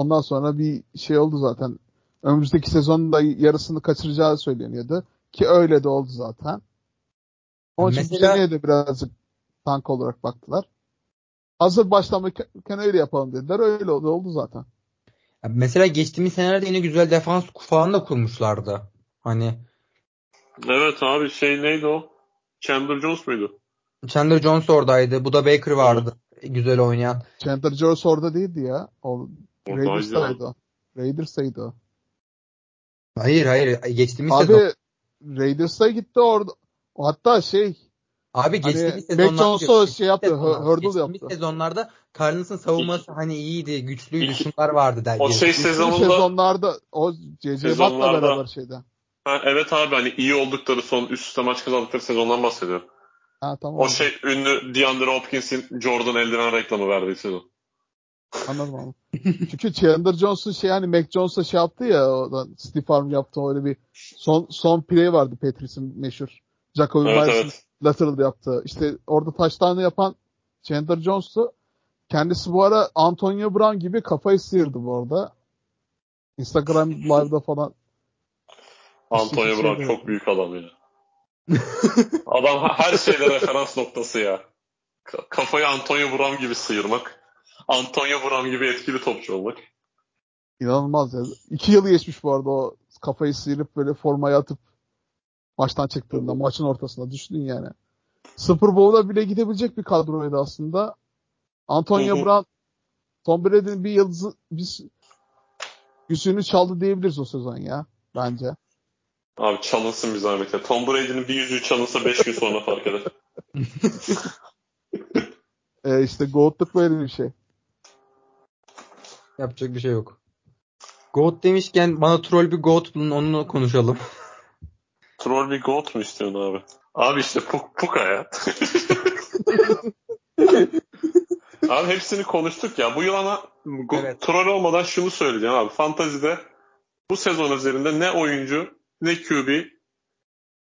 ondan sonra bir şey oldu zaten. Önümüzdeki sezonun da yarısını kaçıracağı söyleniyordu. Ki öyle de oldu zaten. Onun için Mesela- seneye de birazcık tank olarak baktılar. Hazır başlamışken öyle yapalım dediler. Öyle oldu, oldu zaten. Mesela geçtiğimiz senelerde yine güzel defans falan da kurmuşlardı. Hani Evet abi şey neydi o? Chandler Jones muydu? Chandler Jones oradaydı. Bu da Baker vardı. Güzel oynayan. Chandler Jones orada değildi ya. O. Raiders'taydı o. Raiders'taydı o. Hayır hayır. Geçtiğimiz sezon. Abi Raiders'a gitti orada. Hatta şey Abi Hani geçtiğimiz Mac sezonlarda Jones'a şey yaptı, sezonlarda- hurdle geçtiğimiz yaptı. sezonlarda Cardinals'ın savunması hani iyiydi, güçlüydü, İki- şunlar vardı der. O şey İlk sezonunda sezonlarda o C.C. Watt'la Sezonlarda- beraber şeyde. ha, evet abi hani iyi oldukları son üst üste maç kazandıkları sezondan bahsediyorum. Ha tamam. O şey ünlü DeAndre Hopkins'in Jordan eldiven reklamı verdiği sezon. Anladım abi. Çünkü Chandler Jones'un şey hani Mac Jones'a şey yaptı ya o stiff arm yaptı öyle bir son son play vardı Patrice'in meşhur. Jacoby Evet Myers'ın evet. lateral yaptı. İşte orada touchdown'ı yapan Chandler Jones'tu. Kendisi bu ara Antonio Brown gibi kafayı sıyırdı bu arada. Instagram live'da falan. Antonio şey Brown de- çok büyük adam ya. adam her şeyde referans noktası ya. Ka- Kafayı Antonio Brown gibi sıyırmak. Antonio Brown gibi etkili topçu olmak. İnanılmaz ya. İki yıl geçmiş bu arada o kafayı sıyırıp böyle formaya atıp maçtan çıktığında maçın ortasında düştün yani. Super Bowl'a bile gidebilecek bir kadroydu aslında. Antonio Hı hı. Brown Tom Brady'nin bir yıldızı biz yüzüğünü çaldı diyebiliriz o sezon ya bence. Abi çalınsın bir zahmet ya. Tom Brady'nin bir yüzüğü çalınsa 5 gün sonra fark eder. Ee, işte GOAT'luk böyle bir şey. Yapacak bir şey yok. Goat demişken bana troll bir goat bulun onunla konuşalım. Troll bir goat mu istiyorsun abi? Abi işte Puk Puka ya. abi hepsini konuştuk ya. Bu yıl ama Evet. troll olmadan şunu söyleyeceğim abi. Fantazide bu sezon üzerinde ne oyuncu ne QB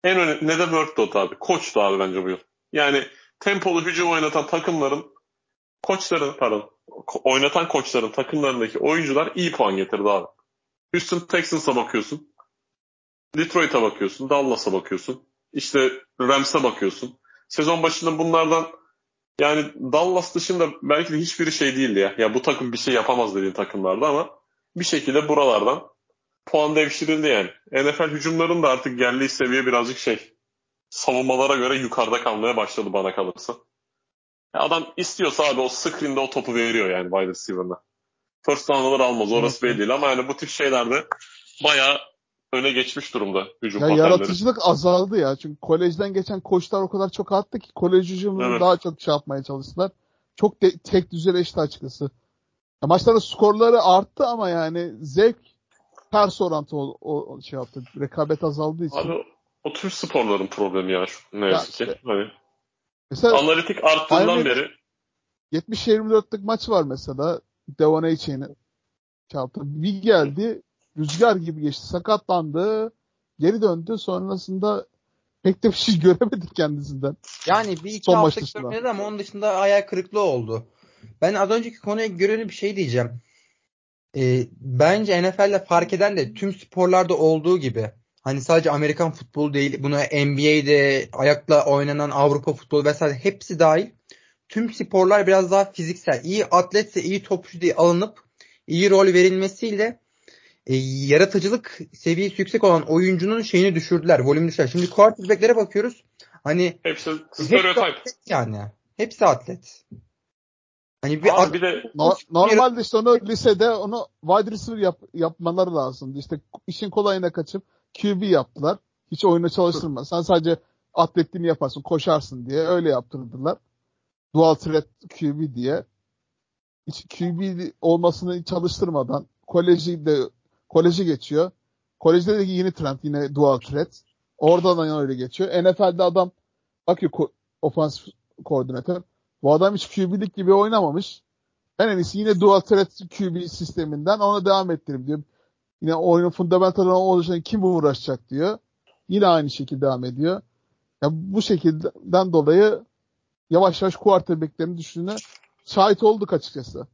en önemli ne de Word Dot abi. Koçtu abi bence bu yıl. Yani tempolu hücum oynatan takımların koçların pardon oynatan koçların takımlarındaki oyuncular iyi puan getirdi abi. Houston Texans'a bakıyorsun. Detroit'a bakıyorsun. Dallas'a bakıyorsun. İşte Rams'e bakıyorsun. Sezon başında bunlardan yani Dallas dışında belki de hiçbiri şey değildi ya. Ya bu takım bir şey yapamaz dediğin takımlardı ama bir şekilde buralardan puan devşirildi yani. NFL hücumların da artık geldiği seviye birazcık şey savunmalara göre yukarıda kalmaya başladı bana kalırsa. Adam istiyorsa abi o screen'de o topu veriyor yani wide receiver'ına. First down'ları almaz orası belli değil ama yani bu tip şeylerde bayağı öne geçmiş durumda hücum Ya paternleri. yaratıcılık azaldı ya. Çünkü kolejden geçen koçlar o kadar çok attı ki kolej hücumunu Evet. daha çok şey yapmaya çalıştılar. Çok de, tek düzeleşti açıkçası. Ya maçların skorları arttı ama yani zevk ters orantı o, o şey yaptı. Rekabet azaldığı için. Abi o tüm sporların problemi ya şu ne yazık Ya ki. işte. Hani Mesela analitik arttığından beri 70-24'lük maç var mesela. Devon Aiche'nin şey yaptı. Bir geldi. Rüzgar gibi geçti. Sakatlandı. Geri döndü. Sonrasında pek de bir şey göremedik kendisinden. Yani bir iki Son maç hafta dışında. görmedi ama onun dışında ayak kırıklığı oldu. Ben az önceki konuya göre bir şey diyeceğim. Ee, bence NFL'de fark eden de tüm sporlarda olduğu gibi hani sadece Amerikan futbolu değil buna NBA'de ayakla oynanan Avrupa futbolu vesaire hepsi dahil tüm sporlar biraz daha fiziksel. İyi atletse iyi topçu diye alınıp iyi rol verilmesiyle e, yaratıcılık seviyesi yüksek olan oyuncunun şeyini düşürdüler. Volümünü düşürdüler. Şimdi quarterback'lere bakıyoruz. Hani hepsi stereotip. atlet yani. Hepsi atlet. Hani bir Abi at- bir de No- normalde işte onu lisede onu wide receiver yap, yapmaları lazımdı. İşte işin kolayına kaçıp QB yaptılar. Hiç oyuna çalıştırma. Sen sadece atletliğini yaparsın, koşarsın diye öyle yaptırdılar. Dual threat QB diye. Hiç QB olmasını çalıştırmadan koleji de koleji geçiyor. Kolejde de yeni trend yine dual threat. Oradan da öyle geçiyor. NFL'de adam bakıyor ko- ofansif koordinatör. Bu adam hiç QB'lik gibi oynamamış. En iyisi yine dual threat QB sisteminden ona devam ettireyim diyor. Yine oyunun fundamentalına oluşan kim uğraşacak diyor. Yine aynı şekilde devam ediyor. Ya bu şekilden dolayı yavaş yavaş quarterback'lerin düştüğüne şahit olduk açıkçası.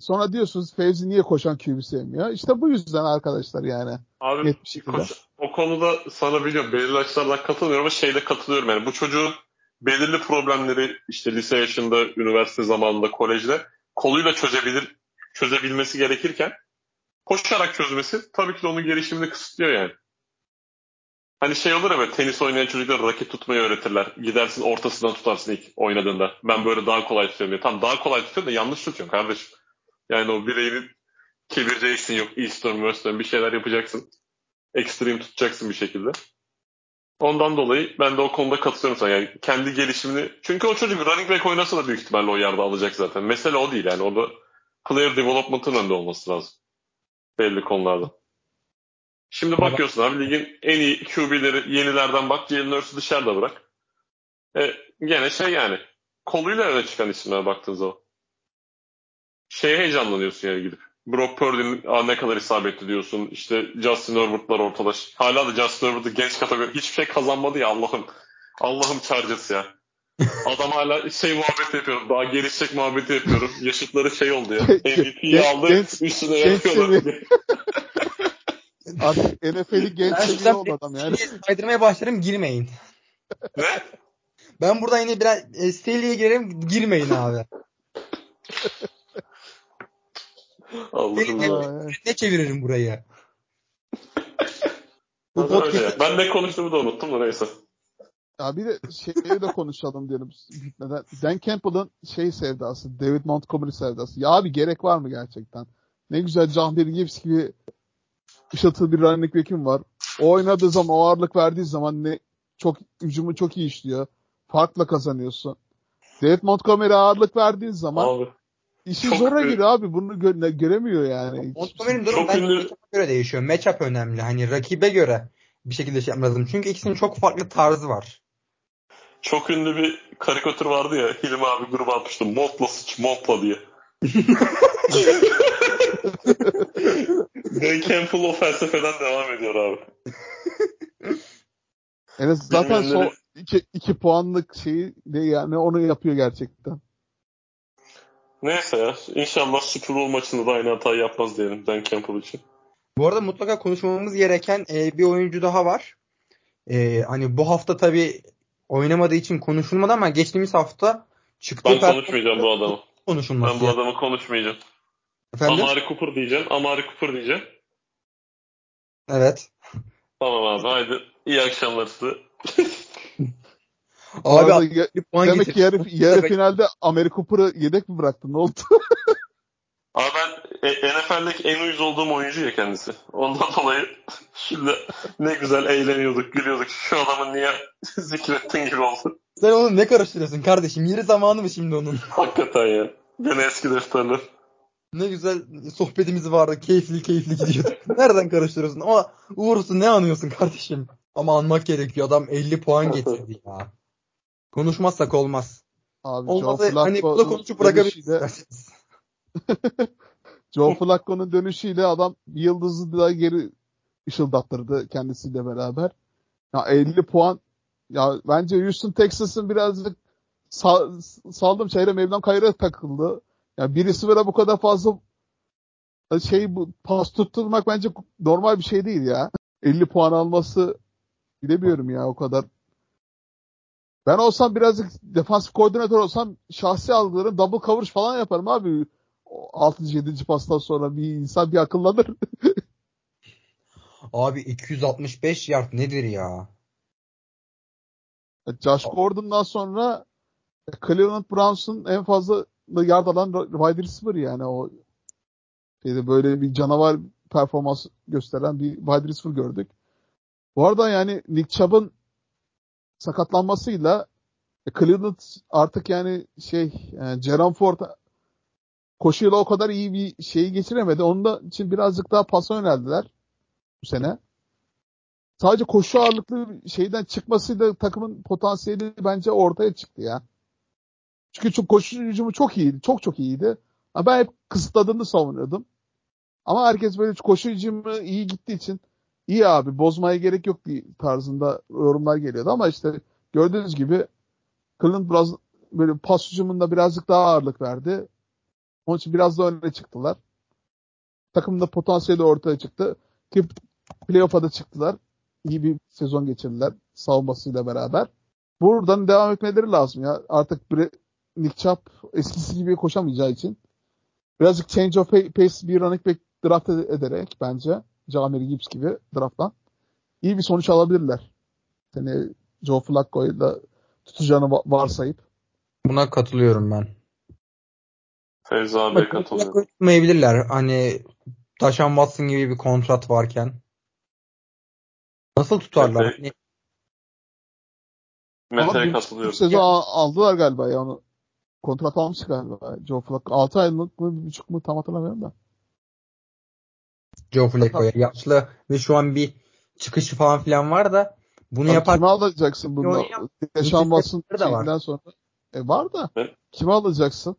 Sonra diyorsunuz Fevzi niye koşan QB sevmiyor? İşte bu yüzden arkadaşlar yani. abi Net bir şekilde. koç- o konuda sana biliyorum belirli açılardan katılmıyorum ama şeyde katılıyorum yani bu çocuğun belirli problemleri işte lise yaşında, üniversite zamanında, kolejde koluyla çözebilir çözebilmesi gerekirken koşarak çözmesi tabii ki de onun gelişimini kısıtlıyor yani. Hani şey olur ya böyle tenis oynayan çocuklar raket tutmayı öğretirler. Gidersin ortasından tutarsın ilk oynadığında. Ben böyle daha kolay tutuyorum diye. Tam daha kolay tutuyorsun da yanlış tutuyorsun kardeşim. Yani o bireyin çevireceksin yok Eastern, Western bir şeyler yapacaksın. Extreme tutacaksın bir şekilde. Ondan dolayı ben de o konuda katılıyorum sana. Yani kendi gelişimini... Çünkü o çocuk running back oynasa da büyük ihtimalle o yerde alacak zaten. Mesele o değil yani. Orada player development'ın önünde olması lazım. Belli konularda. Şimdi bakıyorsun abi ligin en iyi QB'leri yenilerden bak. Jalen Hurts'u dışarıda bırak. E, gene şey yani. Koluyla öne çıkan isimler baktığın zaman. Şeye heyecanlanıyorsun yani gidip. Brock Purdy'nin "Aa, ne kadar isabetli diyorsun. İşte Justin Herbert'lar ortada. Hala da Justin Herbert'ı genç kategori hiçbir şey kazanmadı ya Allah'ım. Allah'ım Chargers ya. Adam hala şey muhabbeti yapıyorum. Daha gelişecek muhabbeti yapıyorum. Yaşıtları şey oldu ya. MVP'yi aldı. genç- üstüne genç yapıyorlar. Artık NFL'i genç seviye oldu adam yani. Saydırmaya başlarım girmeyin. ne? Ben buradan yine biraz e, seriye girerim girmeyin abi. Allah'ım. Aa, evet. ne çeviririm burayı? Bu podcast Ben ne konuştuğumu da unuttum da neyse. Ya bir de şeyi de konuşalım diyorum bitmeden. Dan Campbell'ın şey sevdası, David Montgomery sevdası. Ya abi gerek var mı gerçekten? Ne güzel Jahmir Gibbs gibi ışıltılı bir running back'im var. O oynadığı zaman, o ağırlık verdiği zaman ne çok hücumu çok iyi işliyor. Farkla kazanıyorsun. David Montgomery ağırlık verdiğin zaman Abi. işi zora giriyor abi. Bunu gö- göremiyor yani. Montgomery'nin durumu bence ünlü- göre değişiyor. Matchup önemli. Hani rakibe göre bir şekilde şey yapmam lazım. Çünkü ikisinin çok farklı tarzı var. Çok ünlü bir karikatür vardı ya. Hilmi abi gruba atmıştı. Montla sıç, montla diye. Dan Campbell o felsefeden devam ediyor abi. Evet zaten son Bilmeyenleri- iki, iki puanlık şeyi de yani onu yapıyor gerçekten. Neyse ya. İnşallah Super Bowl maçında da aynı hatayı yapmaz diyelim Dan Campbell için. Bu arada mutlaka konuşmamız gereken e, bir oyuncu daha var. E, hani bu hafta tabii oynamadığı için konuşulmadı ama geçtiğimiz hafta çıktığı Ben konuşmayacağım bu adamı. konuşulması. Ben bu adamı konuşmayacağım. Efendim? Amari Cooper diyeceğim. Amari Cooper diyeceğim. Evet. Tamam abi haydi. İyi akşamlar size. Abi Arada ya- demek ki yarı, yarı finalde Amerika Cooper'ı yedek mi bıraktın? Ne oldu? Abi ben NFL'deki en uyuz olduğum oyuncu ya kendisi. Ondan dolayı şimdi ne güzel eğleniyorduk, gülüyorduk. Şu adamı niye zikrettin gibi oldu. Sen onu ne karıştırıyorsun kardeşim? Yeri zamanı mı şimdi onun? Hakikaten ya. Gene eski defterler. Ne güzel sohbetimiz vardı. Keyifli keyifli gidiyorduk. Nereden karıştırıyorsun? Ama uğursu ne anıyorsun kardeşim? Ama anmak gerekiyor. Adam 50 puan getirdi ya. Konuşmazsak olmaz. Abi Olmazsa hani Flacco'nun konuşup bırakabiliriz. Joe Flacco'nun dönüşüyle adam yıldızı daha geri ışıldattırdı kendisiyle beraber. Ya 50 puan ya bence Houston Texas'ın birazcık sa- saldım çayıra Mevlam Kayra takıldı. Ya birisi böyle bu kadar fazla şey bu pas tutturmak bence normal bir şey değil ya. 50 puan alması bilemiyorum ya o kadar. Ben olsam birazcık defansif koordinatör olsam şahsi algılarım double coverage falan yaparım abi. 6. 7. pastan sonra bir insan bir akıllanır. Abi 265 yard nedir ya? Josh Gordon'dan sonra Cleveland Browns'un en fazla yard alan wide receiver yani o şeyde böyle bir canavar performans gösteren bir wide receiver gördük. Bu arada yani Nick Chubb'ın sakatlanmasıyla e, Cleveland artık yani şey yani Jerome Ford koşuyla o kadar iyi bir şeyi geçiremedi. Onun da için birazcık daha pasa yöneldiler bu sene. Sadece koşu ağırlıklı şeyden çıkmasıyla takımın potansiyeli bence ortaya çıktı ya. Çünkü çok koşu hücumu çok iyiydi. Çok çok iyiydi. Ama ben hep kısıtladığını savunuyordum. Ama herkes böyle koşu hücumu iyi gittiği için iyi abi bozmaya gerek yok diye tarzında yorumlar geliyordu ama işte gördüğünüz gibi Cleveland biraz böyle pas hücumunda birazcık daha ağırlık verdi. Onun için biraz da öne çıktılar. Takımda potansiyeli ortaya çıktı. Ki playoff'a da çıktılar. İyi bir sezon geçirdiler savunmasıyla beraber. Buradan devam etmeleri lazım ya. Artık bir Nick Chubb eskisi gibi koşamayacağı için birazcık change of pace bir running back draft ederek bence Jamir Gibbs gibi drafttan iyi bir sonuç alabilirler. Seni Joe Flacco'yla tutacağını varsayıp. Buna katılıyorum ben. Feyza abiye katılıyorum. Tutmayabilirler. Hani Taşan Watson gibi bir kontrat varken. Nasıl tutarlar? Evet. Hani Mete'ye katılıyorum. sezon al- aldılar galiba ya onu. Kontrat almış galiba. Joe Flacco. 6 aylık mı, bir buçuk mu tam hatırlamıyorum da. Joe Flacco'ya yaşlı ve şu an bir çıkışı falan filan var da bunu yapar. Kime alacaksın bunu? Yaşanmasın şeyinden sonra. E var da. Evet. Kime alacaksın?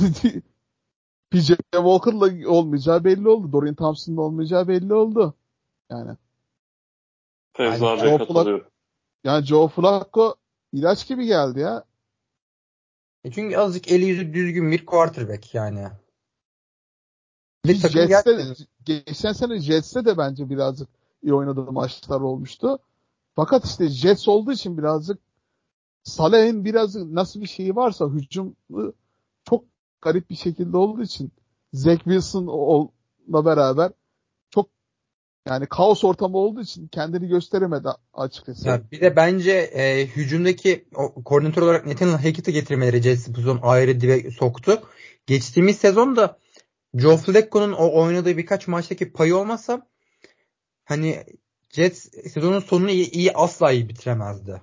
PJ Walker'la olmayacağı belli oldu. Dorian Thompson'la olmayacağı belli oldu. Yani. Fevzi Yani Joe katılıyorum. Yani Joe Flacco ilaç gibi geldi ya. E çünkü azıcık eli yüzü düzgün bir quarterback yani. Bir Jets'te, geçen sene Jets'te de bence birazcık iyi oynadığı maçlar olmuştu. Fakat işte Jets olduğu için birazcık Saleh'in biraz nasıl bir şeyi varsa hücum garip bir şekilde olduğu için Zach Wilson'la beraber çok yani kaos ortamı olduğu için kendini gösteremedi açıkçası. Ya bir de bence e, hücumdaki o, koordinatör olarak Nathaniel Hackett'i getirmeleri Jets bu sezon ayrı dibe soktu. Geçtiğimiz sezonda Joe Flacco'nun o oynadığı birkaç maçtaki payı olmasa hani Jets sezonun sonunu iyi, iyi asla iyi bitiremezdi.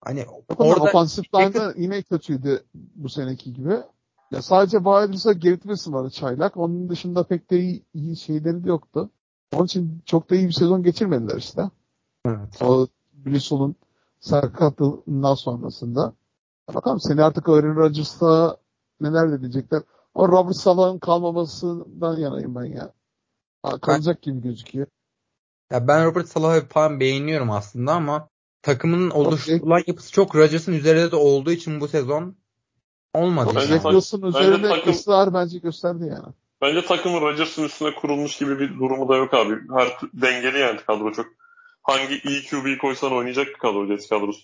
Hani Orada ofansif line'da yine kötüydü bu seneki gibi. Ya sadece Wilders'a Wilson vardı çaylak. Onun dışında pek de iyi, iyi şeyleri de yoktu. Onun için çok da iyi bir sezon geçirmediler işte. Evet. O Bristol'un sakatlığından sonrasında. Bakalım seni artık Aaron Rodgers'ta neler de diyecekler. O Robert Salah'ın kalmamasından yanayım ben ya. Kalacak gibi gözüküyor. Ya ben Robert Salah'ı falan beğeniyorum aslında ama takımın oluşturulan yapısı çok Rodgers'ın üzerinde de olduğu için bu sezon olmadı. Bence yani. Wilson bence üzerinde takım- ısrar bence gösterdi yani. Bence takımın Rodgers'ın üstüne kurulmuş gibi bir durumu da yok abi. Her dengeli yani kadro çok. Hangi iyi QB'yi koysan oynayacak bir kadro Jets kadrosu.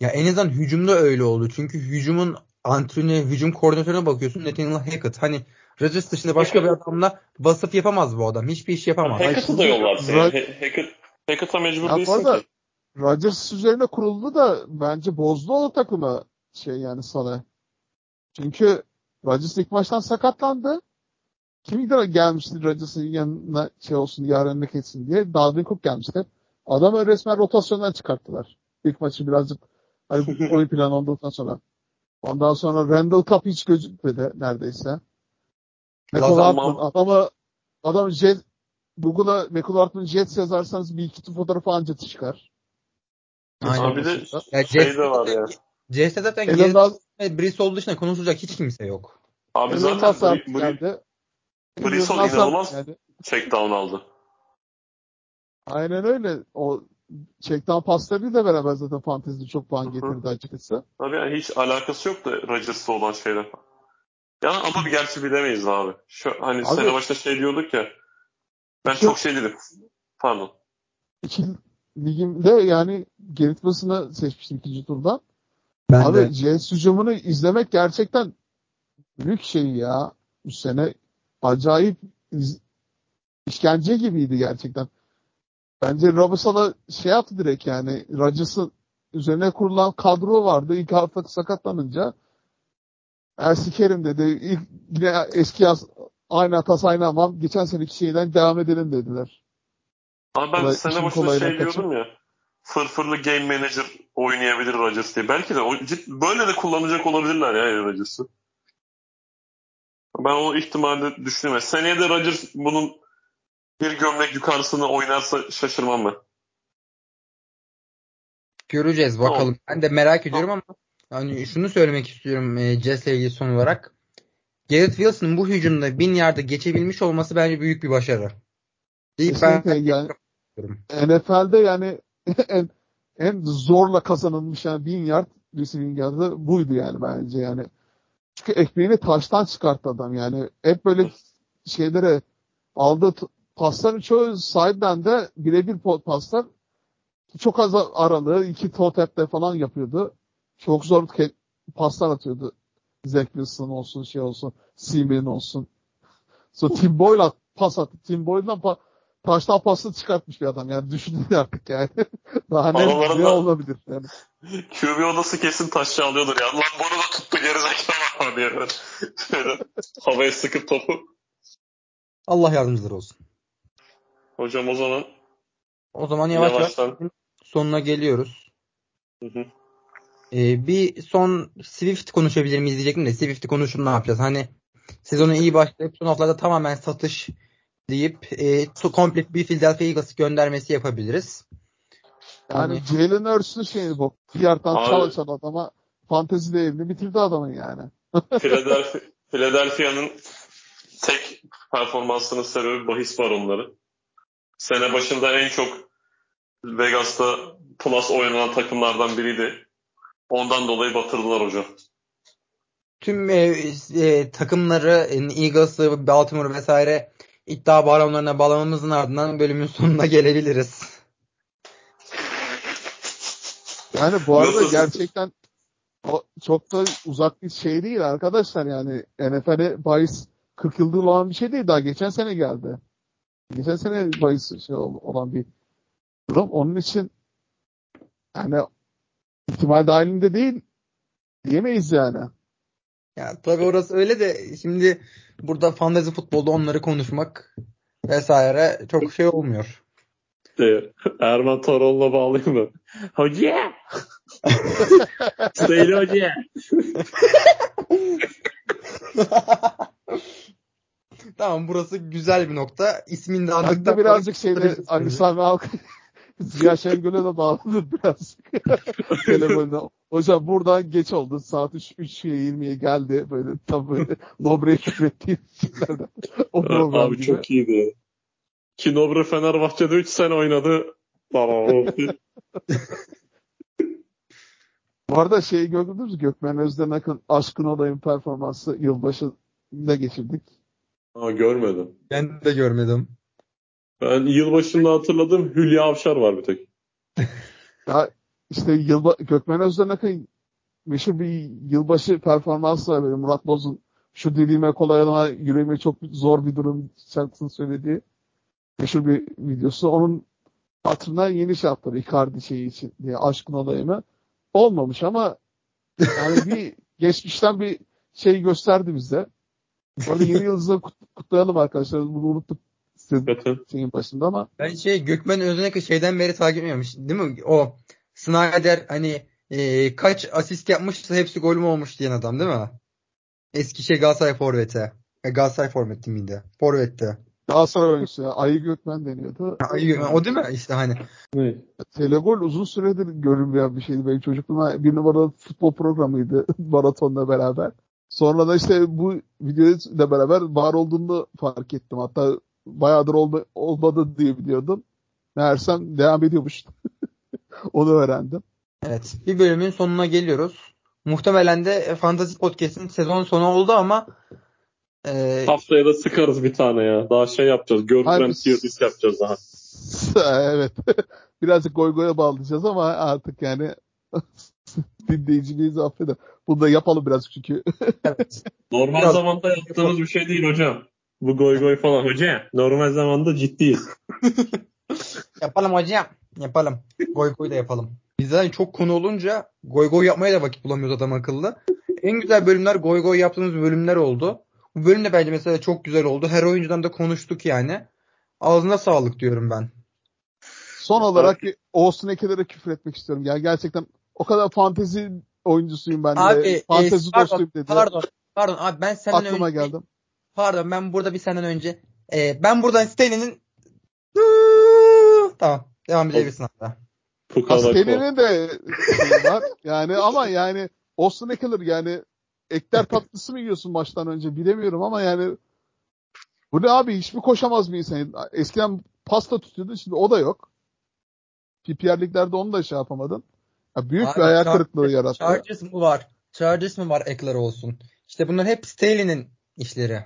Ya en azından hücumda öyle oldu. Çünkü hücumun antrenörü, hücum koordinatörüne bakıyorsun Nathaniel Hackett. Hani Rodgers dışında başka bir adamla basıp yapamaz bu adam. Hiçbir iş yapamaz. Hackett'ı da. He- Hackett, Hackett'a mecbur Ya değilsin ki. Rodgers üzerine kuruldu da bence bozdu o takımı şey yani Salah. Çünkü Rodgers ilk maçtan sakatlandı. Kim de gelmişti Rodgers'ın yanına şey olsun diye önüne geçsin diye. Dalvin Cook gelmişti. Adamı resmen rotasyondan çıkarttılar. İlk maçı birazcık hani bu oyun planı olduktan sonra. Ondan sonra Randall Cup hiç gözükmedi neredeyse. Hartman adamı adam Jet Google'a Michael Hartman Jets yazarsanız bir iki fotoğrafı anca çıkar. Aynen. Abi de Ya şey de var ya. CS'de zaten Elon Musk, ve Bristol dışında konuşulacak hiç kimse yok. Abi Elon zaten Bri- Bri- geldi. Bristol inanılmaz geldi. check down aldı. Aynen öyle. O checkdown paslarıyla beraber zaten fantezide çok puan getirdi açıkçası. Abi yani hiç alakası yok da Rodgers'la olan şeyler. Yani ama bir gerçi bilemeyiz abi. Şu, hani Abi- sene başta şey diyorduk ya. Ben Şu- çok şey dedim. Pardon. İki ligimde yani Gerrit Wilson'ı seçmiştim ikinci turdan. Ben Abi de. Jets hücumunu izlemek gerçekten büyük şey ya. Bu sene acayip iz- işkence gibiydi gerçekten. Bence Robinson'a şey yaptı direkt yani. Rodgers'ın üzerine kurulan kadro vardı. İlk hafta sakatlanınca Ersi Kerim dedi. İlk, yine eski yaz aynı hatası aynı ama geçen seneki şeyden devam edelim dediler. Ama ben Kolay- sene başında şey kaçın. diyordum ya. Fırfırlı game manager oynayabilir Rodgers diye. Belki de böyle de kullanacak olabilirler ya Rodgers'ı. Ben o ihtimali düşünüyorum. Seneye de Rodgers bunun bir gömlek yukarısını oynarsa şaşırmam ben. Göreceğiz bakalım. Tamam. Ben de merak ediyorum ama hani şunu söylemek istiyorum e, Jets'le ilgili son olarak. Garrett Wilson'ın bu hücumda bin yarda geçebilmiş olması bence büyük bir başarı. İlk ben yani NFL'de yani en en zorla kazanılmış yani bin yard receiving yardı buydu yani bence yani. Çünkü ekmeğini taştan çıkarttı adam yani. Hep böyle şeylere aldığı pasların çoğu sahiden de birebir paslar çok az aralığı iki toe tap'te falan yapıyordu. Çok zor paslar atıyordu. Zach Wilson olsun şey olsun Seaman olsun. So Tim Boyle pas attı. Tim Boyle'dan pa- taştan pası çıkartmış bir adam. Yani düşünün artık yani. Daha ne, ne olabilir yani. QB odası kesin taşçı alıyordur ya. Lan bunu da tuttu gerizekalı diye. böyle. Şöyle havaya sıkıp topu. Allah yardımcıları olsun. Hocam o zaman O zaman yavaş yavaş sonuna geliyoruz. Hı hı. Ee, bir son Swift konuşabilir miyiz diyecektim de Swift'i konuşup ne yapacağız? Hani sezonu iyi başlayıp son haftalarda tamamen satış deyip e, komple bir Philadelphia Eagles göndermesi yapabiliriz. Yani Hani- Jalen Hurst'un şeyi bu. Bir yerden çalışan adama fantezi değerini bitirdi adamın yani. Philadelphia, Philadelphia'nın tek performansının sebebi bahis baronları. Sene başında en çok Vegas'ta plus oynanan takımlardan biriydi. Ondan dolayı batırdılar hocam. Tüm e, e, takımları Eagles'ı, Baltimore vesaire iddia baronlarına bağlamamızın ardından bölümün sonuna gelebiliriz. Yani bu arada gerçekten o çok da uzak bir şey değil arkadaşlar yani NFL'e bahis 40 yıldır olan bir şey değil daha geçen sene geldi. Geçen sene bahis şey ol- olan bir durum. Onun için yani ihtimal dahilinde değil diyemeyiz yani. Ya tabii orası öyle de şimdi burada fantasy futbolda onları konuşmak vesaire çok şey olmuyor. Erman Toroğlu'na bağlayayım mı? Hoca! Söyle hoca! Tamam burası güzel bir nokta. İsmini de andıktan birazcık şeyde Ali Sami Halk Ziya Şengöl'e de bağladı birazcık. Telefonda. Hocam buradan geç oldu. Saat 3, 3.20'ye geldi. Böyle tam böyle Nobre'ye küfrettiğim şeylerden. Abi gibi. çok iyiydi. Kinobre Fenerbahçe'de 3 sene oynadı. Tamam. Bu arada şeyi gördünüz mü? Gökmen Özdenak'ın Aşkın Olayım performansı yılbaşında geçirdik. Aa, görmedim. Ben de görmedim. Ben yılbaşında hatırladım Hülya Avşar var bir tek. Ya işte yılba Gökmen Özdenak'ın meşhur bir yılbaşı performansı var böyle Murat Boz'un şu dilime kolay olana yüreğime çok zor bir durum şarkısını söylediği meşhur bir videosu. Onun hatırına yeni şey yaptılar Icardi şeyi için diye aşkın olayımı. Olmamış ama yani bir geçmişten bir şey gösterdi bize. Böyle yeni yıldızı kut- kutlayalım arkadaşlar. Bunu unuttuk Zaten. şeyin başında ama Ben şey Gökmen Özdenek'i şeyden beri takip etmiyormuş. Değil mi? O Snyder hani e, kaç asist yapmışsa hepsi gol mü olmuş diyen adam değil mi? Eski şey Galatasaray forveti. E, Galatasaray forveti miydi? Forvetti. Galatasaray oyuncusu ya. Ayı Gökmen deniyordu. Ay, Gökmen, o değil mi? İşte hani. Ne? Telegol uzun süredir görünmeyen bir şeydi benim çocukluğuma. Bir numaralı futbol programıydı maratonla beraber. Sonra da işte bu videoyla beraber var olduğunu fark ettim. Hatta bayağıdır olma, olmadı diye biliyordum. Meğersem devam ediyormuş. Onu öğrendim. Evet. Bir bölümün sonuna geliyoruz. Muhtemelen de e, Fantasy Podcast'in sezon sonu oldu ama e, Haftaya da sıkarız bir tane ya. Daha şey yapacağız. Tier list yapacağız daha. evet. Birazcık goy goya bağlayacağız ama artık yani dinleyicimiz affeder. Bunu da yapalım biraz çünkü. evet. Normal Biraz- zamanda yaptığımız bir şey değil hocam. Bu goy goy falan. Hoca normal zamanda ciddiyiz. Yapalım hocam. Yapalım. Goy goy da yapalım. Bizden çok konu olunca goy goy yapmaya da vakit bulamıyoruz adam akıllı. En güzel bölümler goy goy yaptığımız bölümler oldu. Bu bölüm de bence mesela çok güzel oldu. Her oyuncudan da konuştuk yani. Ağzına sağlık diyorum ben. Son olarak Austin Ekeler'e küfür etmek istiyorum. Yani gerçekten o kadar fantezi oyuncusuyum ben de. Abi e, fantezi pardon, dostuyum dedi. pardon, pardon abi ben senden Aklıma önce geldim. Pardon ben burada bir senden önce e, ben buradan Stanley'nin tamam devam edebilirsin hatta. Askeri'nin de var. Yani ama yani Austin Ekeler yani ekler tatlısı mı yiyorsun maçtan önce bilemiyorum ama yani bu ne abi hiç mi koşamaz bir insan? Eskiden pasta tutuyordu şimdi o da yok. PPR liglerde onu da şey yapamadın. Ya büyük Abi, bir hayal kırıklığı yarattı. Chargers mı var? Chargers mı var ekler olsun? İşte bunlar hep Staley'nin işleri.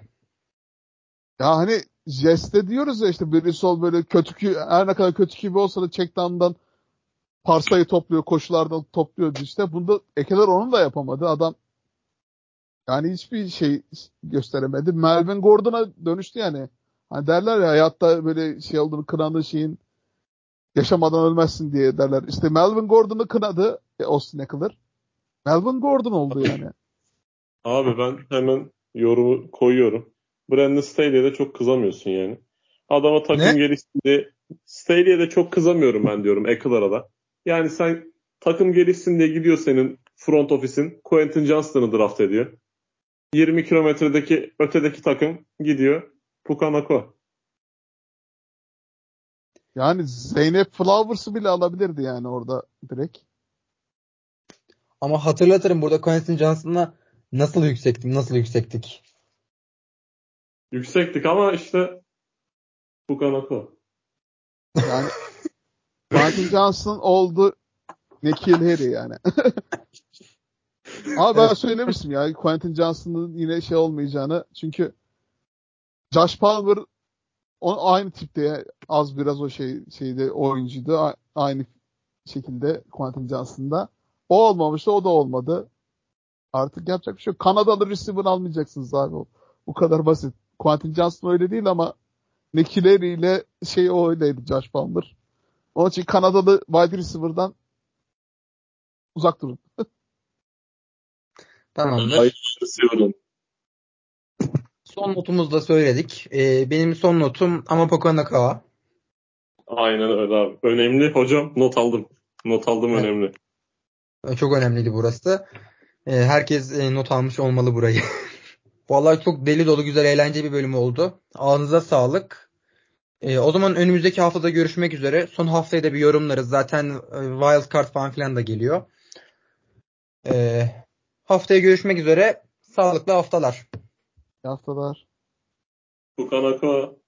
Ya hani Jeste diyoruz ya işte biri sol böyle kötü ki her ne kadar kötü gibi olsa da checkdown'dan parsayı topluyor, koşulardan topluyor işte. Bunda Ekeler onun da yapamadı. Adam yani hiçbir şey gösteremedi. Melvin Gordon'a dönüştü yani. Hani derler ya hayatta böyle şey olduğunu kınadığı şeyin yaşamadan ölmezsin diye derler. İşte Melvin Gordon'u kınadı e, Austin Ekeler. Melvin Gordon oldu yani. Abi ben hemen yorumu koyuyorum. Brandon Staley'e de çok kızamıyorsun yani. Adama takım Ne? gelişsin diye Staley'e de çok kızamıyorum ben diyorum Eckler'a da. Yani sen takım gelişsin diye gidiyor senin front office'in Quentin Johnston'ı draft ediyor. 20 kilometredeki ötedeki takım gidiyor Pukanako. Yani Zeynep Flowers'ı bile alabilirdi yani orada direkt. Ama hatırlatırım burada Quentin Johnston'la nasıl yüksektik, nasıl yüksektik. Yüksektik ama işte Pukanako. Yani Quentin Johnson oldu Nikhil Harry yani. Ama ben söylemiştim ya Quentin Johnson'ın yine şey olmayacağını. Çünkü Josh Palmer o aynı tipte az biraz o şey şeyde oyuncuydu. A- Aynı şekilde Quentin Johnson'da. O olmamıştı, o da olmadı. Artık yapacak bir şey yok. Kanadalı receiver almayacaksınız abi. Bu kadar basit. Quentin Johnson öyle değil ama Harry ile şey o öyleydi Josh Palmer. Onun için Kanadalı wide receiver'dan uzak durun. Tamamdır. Hayır. Son notumuzu da söyledik. Ee, benim son notum Amapoka Nakawa. Aynen öyle abi. Önemli hocam. Not aldım. Not aldım Evet. önemli. Çok önemliydi burası. Ee, herkes e, not almış olmalı burayı. Vallahi çok deli dolu güzel eğlenceli bir bölüm oldu. Ağzınıza sağlık. Ee, o zaman önümüzdeki haftada görüşmek üzere. Son haftayı da bir yorumlarız. Zaten e, wild card falan filan da geliyor. Ee, haftaya görüşmek üzere. Sağlıklı haftalar. İyi haftalar. Pukanako.